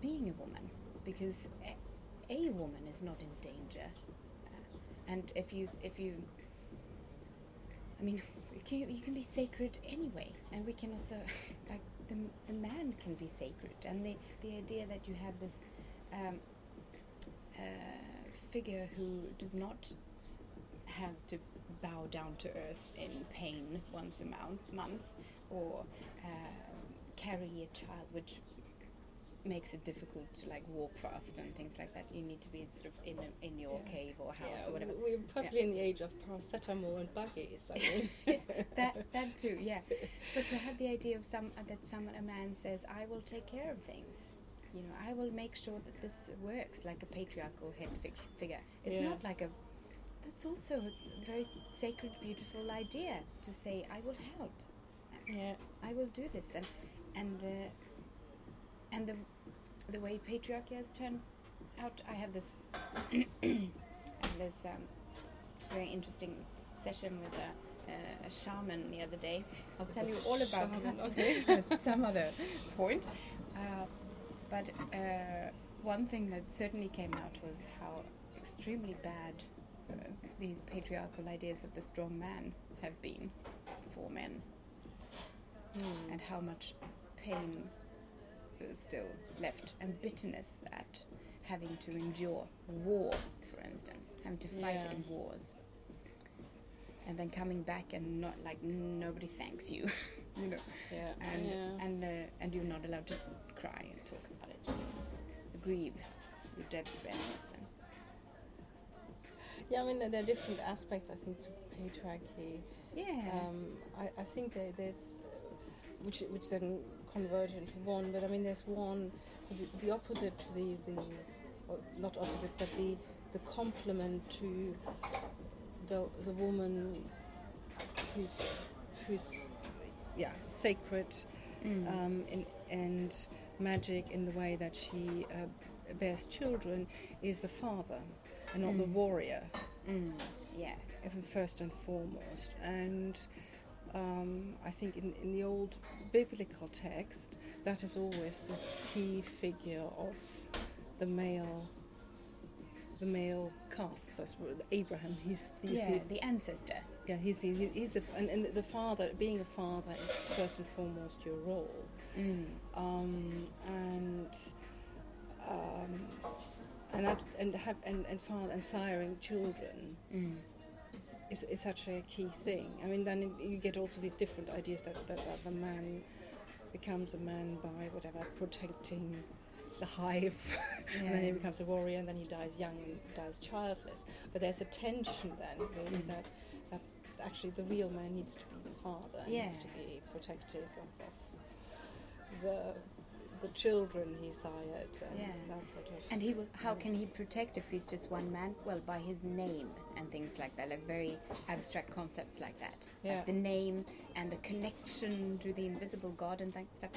being a woman. Because a, a woman is not in danger. Uh, and if you, if you, I mean, you can, you can be sacred anyway, and we can also, like, the, the man can be sacred, and the, the idea that you have this um, uh, figure who does not have to bow down to earth in pain once a month, month or uh, carry a child, which makes it difficult to like walk fast and things like that. You need to be sort of in a, in your Yeah. cave or house Yeah, or whatever. we- We're perfectly in the age of paracetamol and buggies. I mean, that that too, yeah. But to have the idea of some uh, that some a man says, "I will take care of things," you know, I will make sure that this works, like a patriarchal head fig- figure. It's Yeah. not like a. That's also a very sacred, beautiful idea to say, "I will help." yeah, I will do this, and and uh, and the the way patriarchy has turned out. I have this I have this um, very interesting session with a, a, a shaman the other day. I'll tell you all about Shaman, that okay. at some other point. Uh, but uh, one thing that certainly came out was how extremely bad uh, these patriarchal ideas of the strong man have been for men, Hmm. and how much pain still left, and bitterness at having to endure war, for instance, having to fight Yeah. in wars. And then coming back and not like nobody thanks you, you know, Yeah. and yeah. and uh, and you're not allowed to cry and talk about it, grieve your dead friends. And Yeah, I mean, there are different aspects, I think, to patriarchy. yeah, Um, I, I think that there's, uh, which which then converge into one, but I mean, there's one, so the, the opposite to the, the not opposite, but the, the complement to the, the woman who's, who's yeah, sacred Mm. um, in, and magic in the way that she uh, bears children is the father and not the Mm. warrior Mm. yeah, first and foremost. And um, I think in, in the old biblical text, that is always the key figure of the male, the male caste. So Abraham, he's, he's yeah, the, the ancestor. yeah, he's the he's the and, and the father. Being a father is first and foremost your role Mm. um, and um, and and have and and father and siring children Mm. Is, is such a key thing. I mean, then you get also these different ideas that, that, that the man becomes a man by whatever protecting the hive, and then he becomes a warrior, and then he dies young and dies childless. But there's a tension then, really, Mm. that that actually the real man needs to be the father, and needs to be protective of, of the the children he sired, and Yeah. that sort of. And he will, how can he protect if he's just one man? Well, by his name and things like that, like very abstract concepts like that. Like Yeah. the name and the connection to the invisible God and that stuff.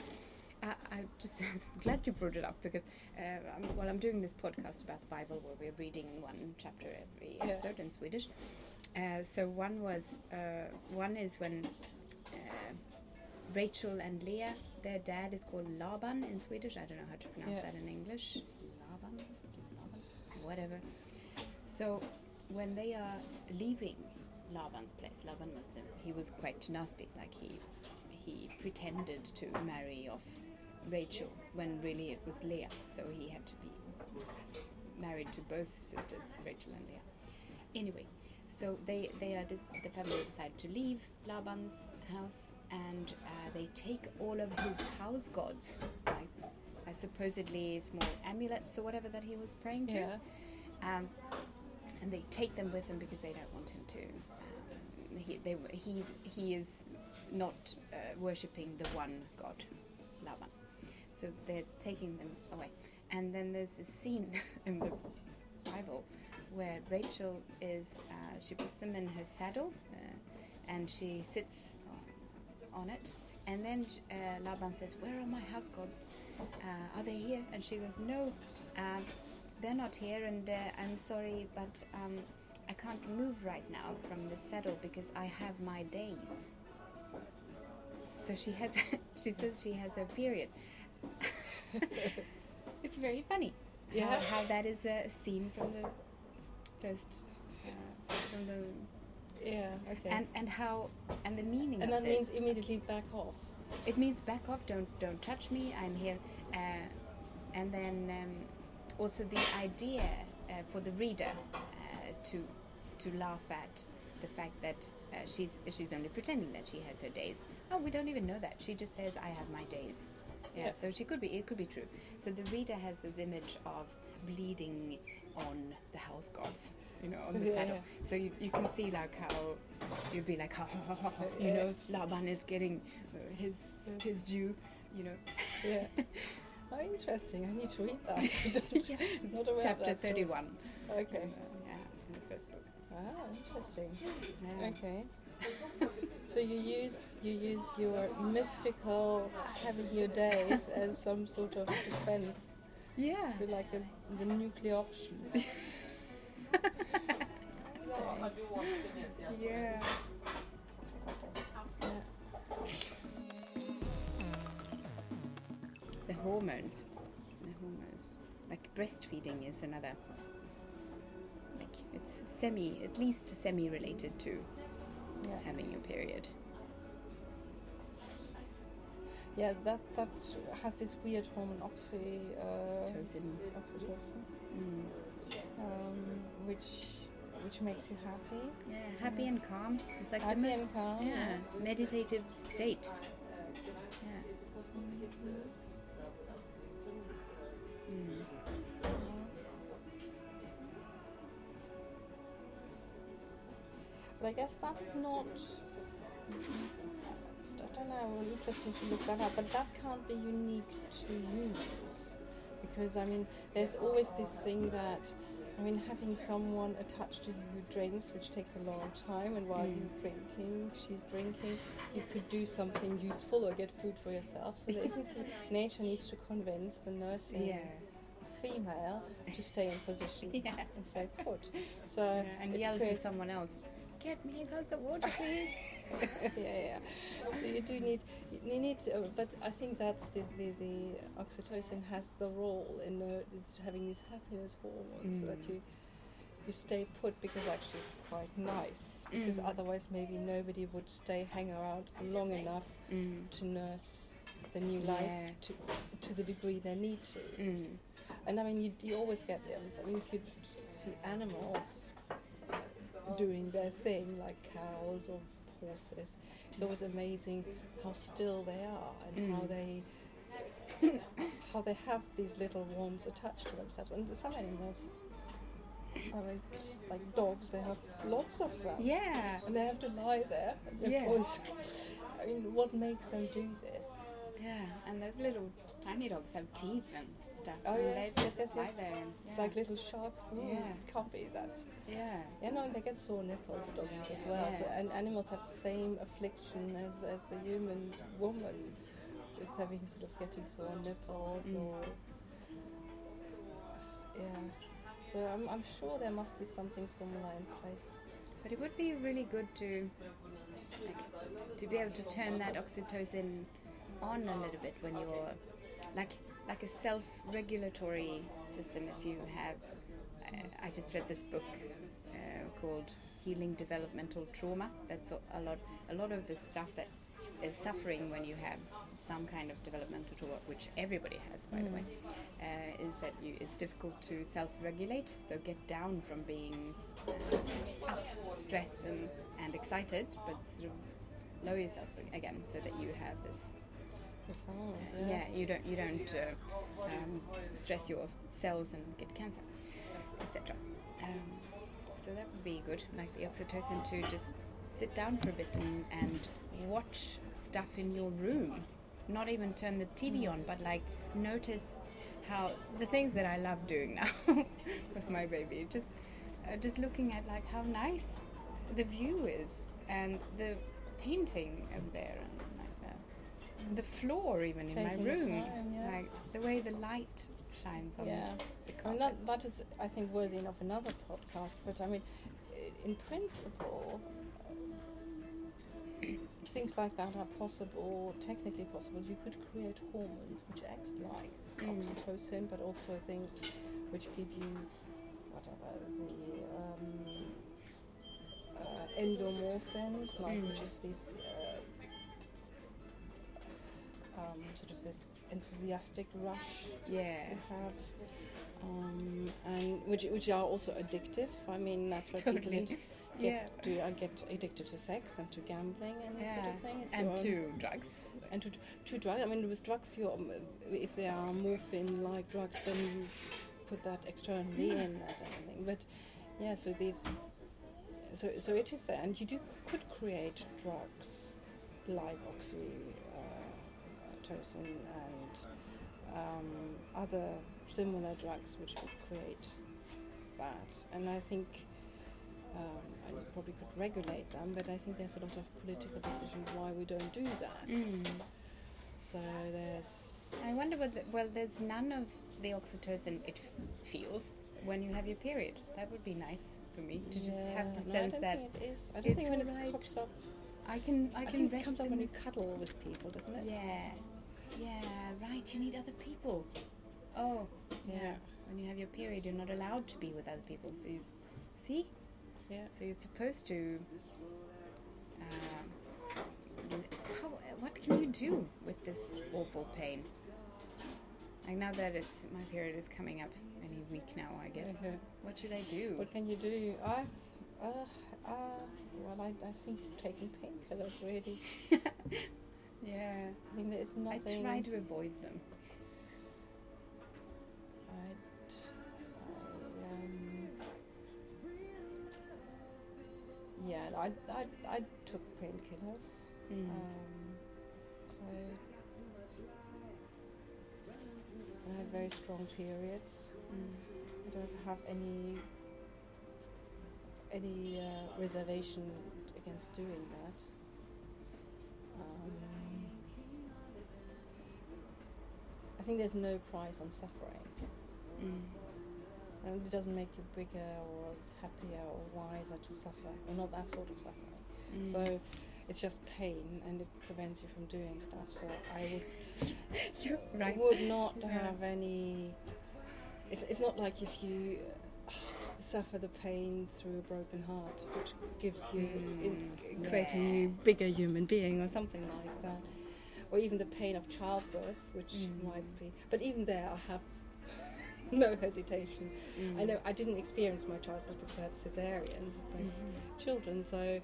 I, I'm just glad you brought it up because uh, I'm, well, I'm doing this podcast about the Bible where we're reading one chapter every Yeah. episode in Swedish. Uh, so one was uh, one is when uh, Rachel and Leah, their dad is called Laban in Swedish. I don't know how to pronounce Yeah. that in English. Laban, Laban, whatever. So when they are leaving Laban's place, Laban was he was quite nasty. Like he he pretended to marry off Rachel when really it was Leah. So he had to be married to both sisters, Rachel and Leah. Anyway, so they they are dis- the family decide to leave Laban's house and uh, they take all of his house gods, like uh, supposedly small amulets or whatever that he was praying to, yeah. um, and they take them with them because they don't want him to. Um, he they he he is not uh, worshipping the one god, Laban. So they're taking them away, and then there's a scene in the Bible where Rachel is uh, she puts them in her saddle uh, and she sits on, it. And then uh, Laban says where are my house gods? Uh, are they here? And she goes no um, they're not here and uh, I'm sorry but um, I can't move right now from the saddle because I have my days. So she has she says she has a period. It's very funny Yeah. how, how that is a scene from the first uh, from the Yeah. Okay. and and how and the meaning and of that this means immediately back off. it means back off don't don't touch me i'm here uh, and then um, also the idea uh, for the reader uh, to to laugh at the fact that uh, she's she's only pretending that she has her days oh we don't even know that she just says i have my days yeah, Yeah. so she could be it could be true so the reader has this image of bleeding on the house gods you know on the Yeah, saddle yeah. so you, you can see like how you'd be like ha, ha, ha, ha, you know laban is getting uh, his his due you know Yeah. Oh, interesting. I need to read that. Yeah, not aware of chapter that story. 31 Okay. Uh, yeah in the first book Ah, interesting. yeah. Okay. So you use you use your mystical having your days as some sort of defense. yeah So like a, the nuclear option. Yeah. The hormones. The hormones. Like breastfeeding is another. Like it's semi, at least semi related to Yeah. having your period. Yeah, that that has this weird hormone oxy uh, Tocin. oxytocin, Mm. um, which which makes you happy. Yeah, happy and calm. It's like Happy the and most calm, yeah, yes. meditative state. Yeah. Mm. But I guess that is not. I don't know. Well, interesting to look that up, but that can't be unique to humans, because I mean, there's always this thing that. I mean, having someone attached to you who drinks, which takes a long time, and while Mm. you're drinking, she's drinking, you could do something useful or get food for yourself. So there isn't some, nature needs to convince the nursing Yeah. female to stay in position Yeah. and stay put. So Yeah, and yell to someone else. Get me a glass of water, please. yeah, yeah. So you do need, you need, to, uh, but I think that's this, the the oxytocin has the role in uh, having these happiness hormones so that Mm. you you stay put because actually it's quite nice because Mm. otherwise maybe nobody would stay hang around long enough Mm. to nurse the new Yeah. life to to the degree they need to. Mm. And I mean, you, you always get the others. I mean, if you see animals doing their thing, like cows or horses, it's always amazing how still they are and how Mm. they how they have these little worms attached to themselves. And some animals, I mean, like dogs, they have lots of them, Yeah. and they have to lie there. Yeah. I mean, what makes them do this? Yeah, and those little tiny dogs have teeth and stuff. Oh, yes, yes, yes, yes. And, It's like little sharks. Ooh, Yeah. Can't be that. yeah. Yeah, no, they get sore nipples, doggies as well. So, and animals have the same affliction as, as the human woman, with having sort of getting sore nipples Mm. or yeah. So I'm, I'm sure there must be something similar in place. But it would be really good to like to be able to turn that oxytocin on a little bit when you're like like a self-regulatory system. If you have, I, just read this book uh, called Healing Developmental Trauma. That's a, lot. A lot of the stuff that is suffering when you have some kind of developmental trauma, which everybody has, by the way, uh, is that you it's difficult to self-regulate. So get down from being uh, up, stressed and, and excited, but sort of lower yourself again, so that you have this Yes. yeah, you don't you don't uh, um, stress your cells and get cancer, etc. Um, so that would be good, like the oxytocin to just sit down for a bit and, and watch stuff in your room. Not even turn the TV on, but like notice how the things that I love doing now with my baby. Just uh, just looking at like how nice the view is and the painting over there the, floor even in my room, time, yes. like the way the light shines on Yeah. the I mean, that, that is, I think, worthy enough another podcast. But I mean, in principle, things like that are possible, technically possible. You could create hormones which act like Mm. oxytocin, but also things which give you whatever the um, uh, endomorphins, like Mm. which is this uh, um, sort of this enthusiastic rush yeah. you have, um, and which which are also addictive. I mean, that's why people get, Yeah. do uh, get addicted to sex and to gambling and that sort of thing. It's And to drugs. and to to drugs. I mean, with drugs, you um, if they are morphine-like drugs, then you put that externally in anything. But yeah, so these, so so it is there, and you do could create drugs like oxytocin and um, other similar drugs which would create that. And I think. Um, and you probably could regulate them, but I think there's a lot of political decisions why we don't do that. Mm. So there's I wonder whether, well, there's none of the oxytocin it f- feels when you have your period. That would be nice for me to just have the Yeah, no, sense I don't that think it is. I don't it's think when it alright. pops up. I can I I, can think it comes up when you cuddle with people, doesn't it? Yeah, yeah, right. You need other people. Oh, yeah. Yeah. When you have your period, you're not allowed to be with other people. So, you, see, Yeah. so you're supposed to. Um, how, what can you do with this awful pain? Like now that it's my period is coming up any week now, I guess. Mhm. What should I do? What can you do? I, uh, uh, well, I, I think taking painkillers really. yeah, I mean, there's nothing. I try to avoid them. I, um, yeah, I, I, I took painkillers. Mm. Um, so I had very strong periods. Mm. I don't have any any uh, reservation against doing that. Think there's no price on suffering, Mm. and it doesn't make you bigger or happier or wiser to suffer, or not that sort of suffering. Mm. So it's just pain, and it prevents you from doing stuff. So I would You're right. would not Yeah. have any. It's it's not like if you suffer the pain through a broken heart, which gives you in, Mm, create a new bigger human being or something like that, or even the pain of childbirth, which Mm. might be. But even there, I have no hesitation. Mm. I know I didn't experience my childbirth because I had cesareans, both Mhm. children. So,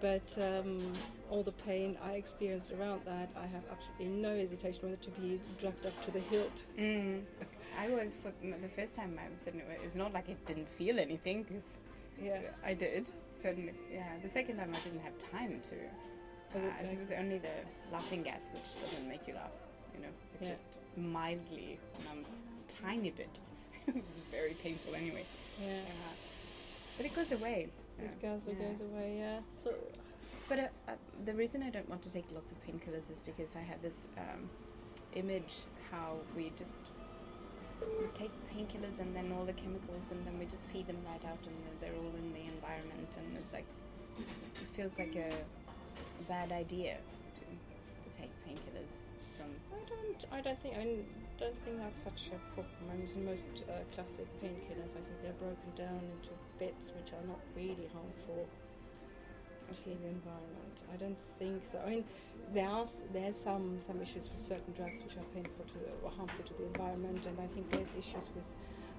but um, all the pain I experienced around that, I have absolutely no hesitation whether to be dragged up to the hilt. Mm. I was for the first time I. It's not like it didn't feel anything because Yeah. I did. So yeah, the second time I didn't have time to. Was it Uh, like- it was only the laughing gas, which doesn't make you laugh. You know, it Yeah. just mildly numbs, tiny bit. it was very painful anyway. Yeah. Uh, but it goes away. It goes, it Yeah. goes away. Yeah. So But uh, uh, the reason I don't want to take lots of painkillers is because I have this um, image how we just we take painkillers and then all the chemicals and then we just pee them right out and they're all in the environment and it's like it feels like a, a bad idea to, to take painkillers from I don't. I don't think. I mean, don't think that's such a problem. I mean, most uh, classic painkillers, I think they're broken down into bits which are not really harmful to the environment. I don't think so. I mean, there are there's some some issues with certain drugs which are painful to or harmful to the environment, and I think there's issues with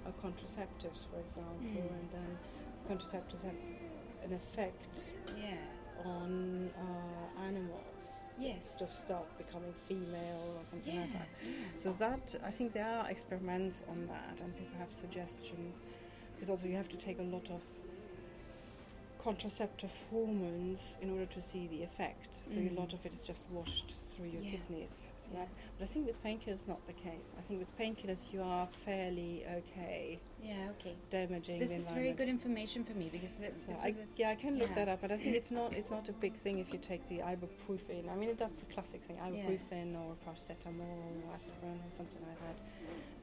uh, contraceptives, for example, Mm. and then contraceptives have an effect yeah on uh, animals yes to start becoming female or something yeah, like that. yeah. So that I think there are experiments on that, and people have suggestions because also you have to take a lot of contraceptive hormones in order to see the effect. So Mm. a lot of it is just washed through your Yeah. kidneys. Yeah. that's, but I think with painkillers not the case. I think with painkillers you are fairly okay yeah okay damaging this the is very good information for me because So I, yeah, I can look yeah. that up, but I think it's not it's not a big thing if you take the ibuprofen. I mean, that's the classic thing: ibuprofen or paracetamol or aspirin or something like that,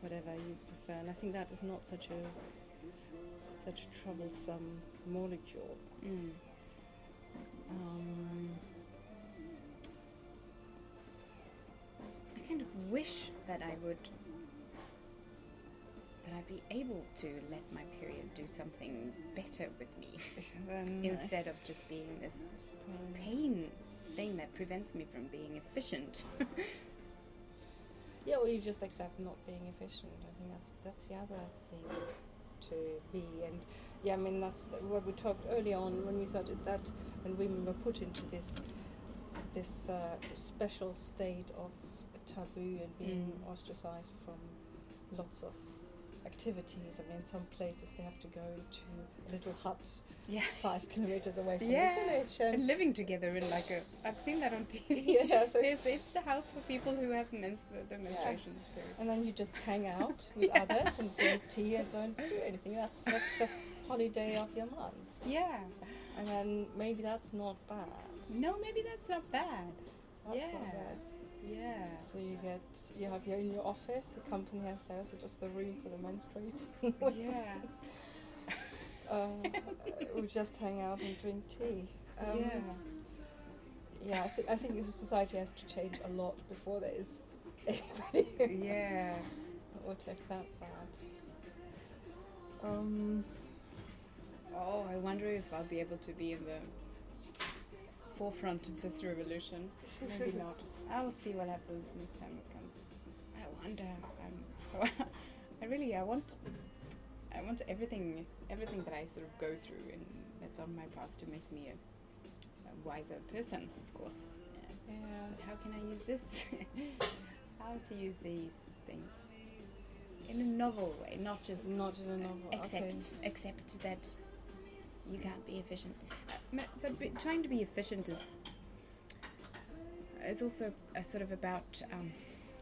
whatever you prefer. And I think that is not such a such a troublesome molecule. mm. Um, kind of wish that I would that I'd be able to let my period do something better with me instead of just being this pain thing that prevents me from being efficient. Yeah, or you just accept not being efficient. I think that's that's the other thing to be. And yeah, I mean that's what we talked early on when we started that when women were put into this this uh, special state of taboo and being Mm. ostracized from lots of activities. I mean, in some places they have to go to a little hut yeah. five kilometers away from Yeah. the village. And And living together in like a I've seen that on TV. Yeah, so- it's, it's the house for people who have mens- the menstruations. period. and then you just hang out with Yeah. others and drink tea and don't do anything. That's that's the holiday of your month. Yeah. And then maybe that's not bad. No, maybe that's not bad. That's yeah. not bad. Yeah. So you get you have here in your office, the company has there sort of the room for the menstruating. Yeah. uh, we just hang out and drink tea. Um, yeah. Yeah, I, th- I think society has to change a lot before there is anybody Yeah. who would accept that. Um, Oh, I wonder if I'll be able to be in the forefront of this revolution. Maybe not. I'll see what happens next time it comes. I wonder. Um, I really, I want, I want everything, everything that I sort of go through and that's on my path to make me a, a wiser person, of course. But how can I use this? how to use these things in a novel way, not just Not in a novel. Except, okay. except that you can't be efficient. Uh, ma- but trying to be efficient is is also a sort of about um,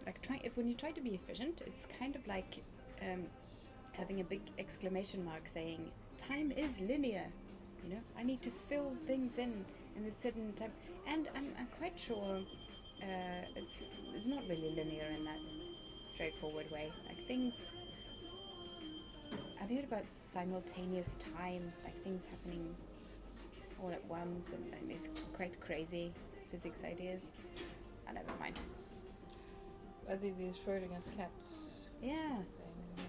like trying. If when you try to be efficient, it's kind of like um, having a big exclamation mark saying time is linear. You know, I need to fill things in in a certain time, and I'm, I'm quite sure uh, it's it's not really linear in that straightforward way. Like things I've heard about simultaneous time, like things happening all at once, and, and it's quite crazy physics ideas? I never mind. I think the Schrodinger's cat Yeah. thing.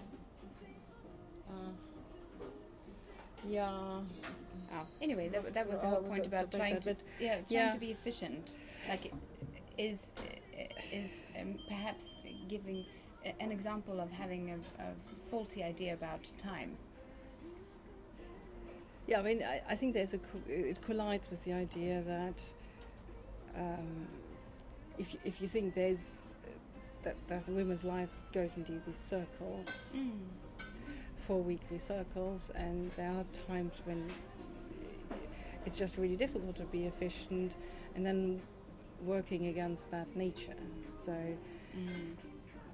Uh, yeah. Oh, anyway, that, that was the Oh, whole point about trying to yeah trying Yeah. to be efficient. Like is is um, perhaps giving an example of having a, a faulty idea about time. Yeah, I mean, I, I think there's a co- it collides with the idea that um, if you, if you think there's that that a woman's life goes into these circles, four weekly circles, and there are times when it's just really difficult to be efficient, and then working against that nature. So.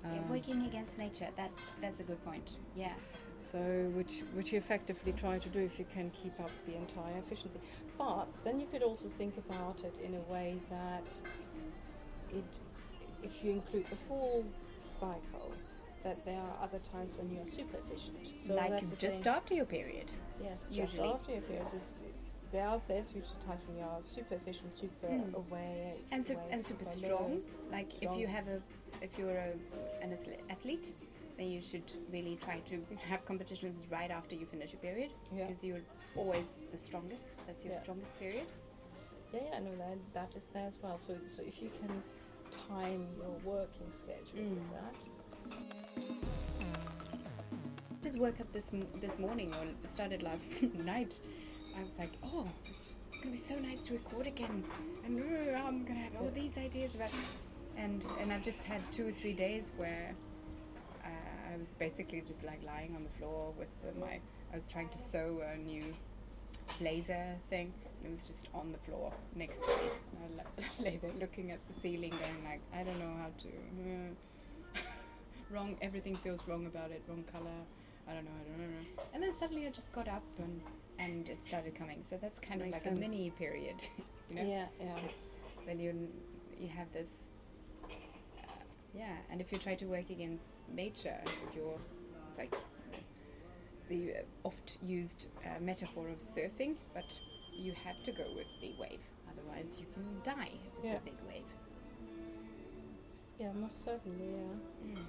Yeah, um, working against nature. That's that's a good point. Yeah. So, which which you effectively try to do if you can keep up the entire efficiency. But then you could also think about it in a way that it, if you include the whole cycle, that there are other times when you are super efficient. So like that's just thing. after your period. yes, usually. just after your periods. Is, there are there's usually times when you are super efficient, super Mm. aware, and su- awake, and super alert. strong. Like if you have a, if you're a, an athle- athlete, then you should really try to have competitions right after you finish your period Yeah. because you're always the strongest. That's your Yeah. strongest period. Yeah, yeah, no, that that is there as well. So, so if you can time your working schedule with Mm. that, Just woke up this this morning or started last night. I was like, oh, it's gonna be so nice to record again, and I'm gonna have all these ideas about. And and I've just had two or three days where was basically just like lying on the floor with the, my. I was trying to sew a new blazer thing, and it was just on the floor next to me. And I la- lay there looking at the ceiling, going like, I don't know how to. uh, wrong. Everything feels wrong about it. Wrong color. I don't know. I don't know. And then suddenly I just got up and and it started coming. So that's kind of like sense. a mini period, you know. yeah, yeah. Then you you have this. uh, yeah, and if you try to work against nature, if you're, it's like the oft used uh, metaphor of surfing, but you have to go with the wave, otherwise you can die if it's Yeah. a big wave. Yeah, most certainly, yeah. Mm.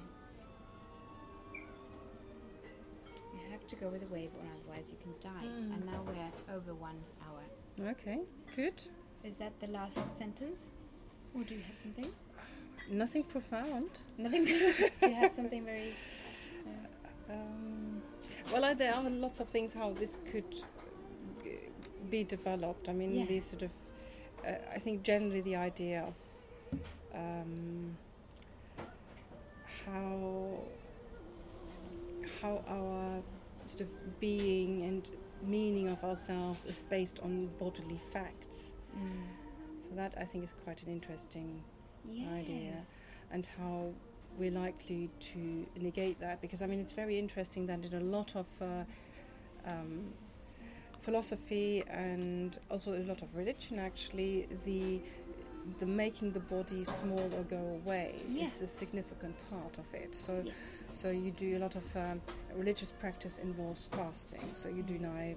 You have to go with the wave, or otherwise you can die. Mm. And now we're over one hour. Okay, good. Is that the last sentence, or do you have something? Nothing profound. Nothing. do you have something very? Um, well, there are lots of things how this could be developed. I mean, Yeah. these sort of. Uh, I think generally the idea of um, how how our sort of being and meaning of ourselves is based on bodily facts. So that I think is quite an interesting idea. And how we're likely to negate that because I mean it's very interesting that in a lot of uh, um, philosophy and also a lot of religion actually the the making the body small or go away Yeah. is a significant part of it. So, Yes. so you do a lot of um, religious practice involves fasting. So you deny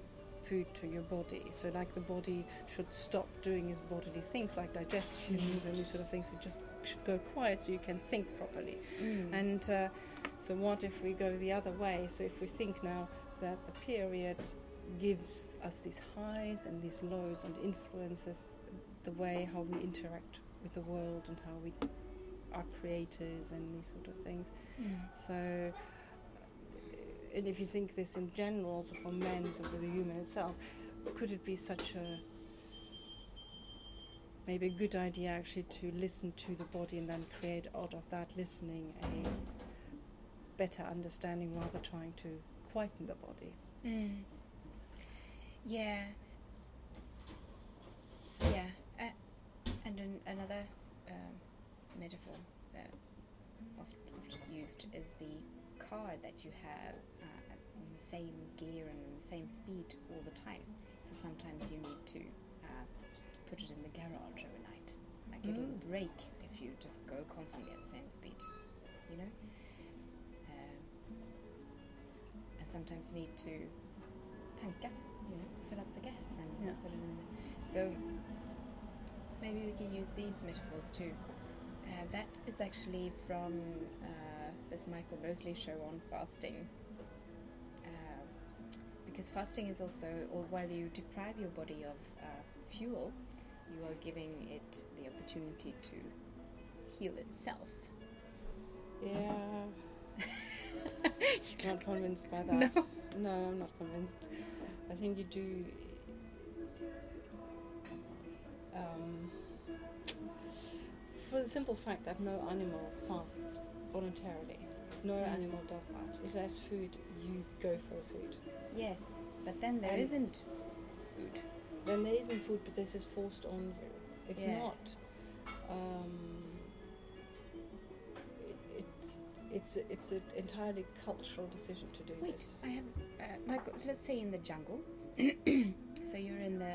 food to your body. So like the body should stop doing its bodily things like digestions Mhm. and these sort of things. It just should go quiet so you can think properly. Mm. And uh, so, what if we go the other way? So, if we think now that the period gives us these highs and these lows and influences the way how we interact with the world and how we are creators and these sort of things. Mm. So, and if you think this in general, also for men, so for the human itself, could it be such a maybe a good idea actually to listen to the body and then create out of that listening a better understanding rather trying to quieten the body? Mm. Yeah. Yeah. Uh, and an, another um, metaphor that oft, oft used is the car that you have uh, on the same gear and in the same speed all the time. So sometimes you need to uh, put it in the garage overnight. Like it'll Mm. break if you just go constantly at the same speed. You know? Um, and sometimes you need to tanka, you know, fill up the gas and Yeah. put it in. The, so maybe we can use these metaphors too. Uh, that is actually from uh, this Michael Mosley show on fasting. Uh, because fasting is also, or while you deprive your body of uh, fuel, you are giving it the opportunity to heal itself. Yeah, You not convinced by that. No. No, I'm not convinced. I think you do. Um, for the simple fact that no animal fasts voluntarily. No animal does that. If there's food, you go for food. Yes, but then there not food. Then there isn't food, but this is forced on you. It's Yeah. not. Um, it, it's it's it's an entirely cultural decision to do Wait, this. I have uh, like let's say in the jungle. so you're in the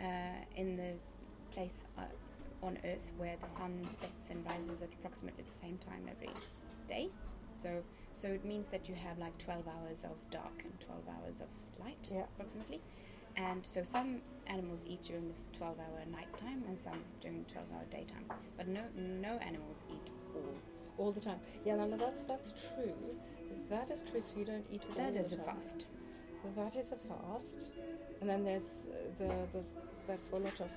uh, in the place uh, on Earth where the sun sets and rises at approximately the same time every day. So so it means that you have like 12 hours of dark and 12 hours of light Yeah. approximately. And so some animals eat during the 12 hour nighttime and some during the 12 hour daytime. But no no animals eat all. all the time. Yeah, no, no, that's that's true. That is true. So you don't eat So that the is a fast. That is a fast, and then there's uh, the the that for a lot of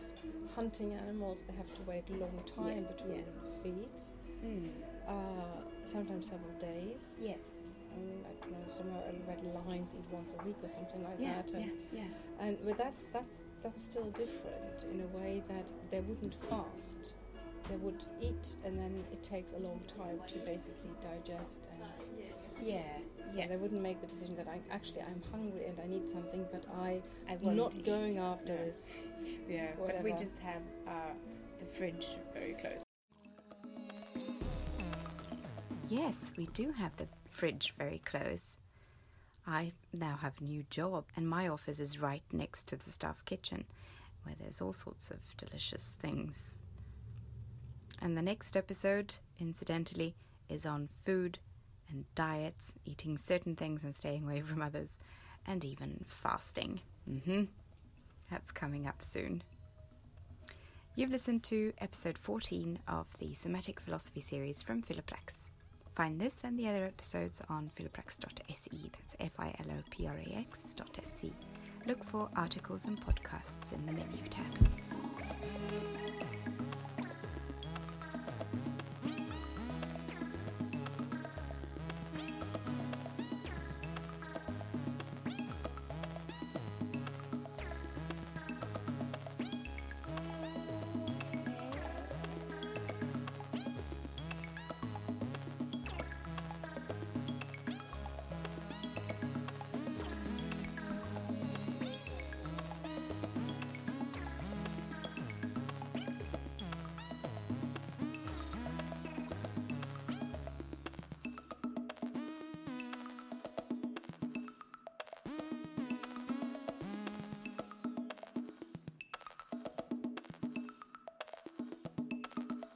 hunting animals they have to wait a long time Yeah, between feeds, Mm. uh, sometimes several days. Yes. And I don't know, some red lions eat once a week or something like Yeah, that. And, yeah, yeah. and but that's that's that's still different in a way that they wouldn't fast. They would eat, and then it takes a long time to basically digest and Yeah, So yeah. they wouldn't make the decision that I actually I'm hungry and I need something, but I I'm not not eat. going after Yeah. this. Yeah, but we just have uh, the fridge very close. Yes, we do have the fridge very close. I now have a new job, and my office is right next to the staff kitchen, where there's all sorts of delicious things. And the next episode, incidentally, is on food and diets, eating certain things and staying away from others, and even fasting. Mm-hmm. That's coming up soon. You've listened to episode 14 of the Somatic Philosophy series from Philoprax. Find this and the other episodes on philoprax.se, that's F I L O P R A X dot S E. Look for articles and podcasts in the menu tab.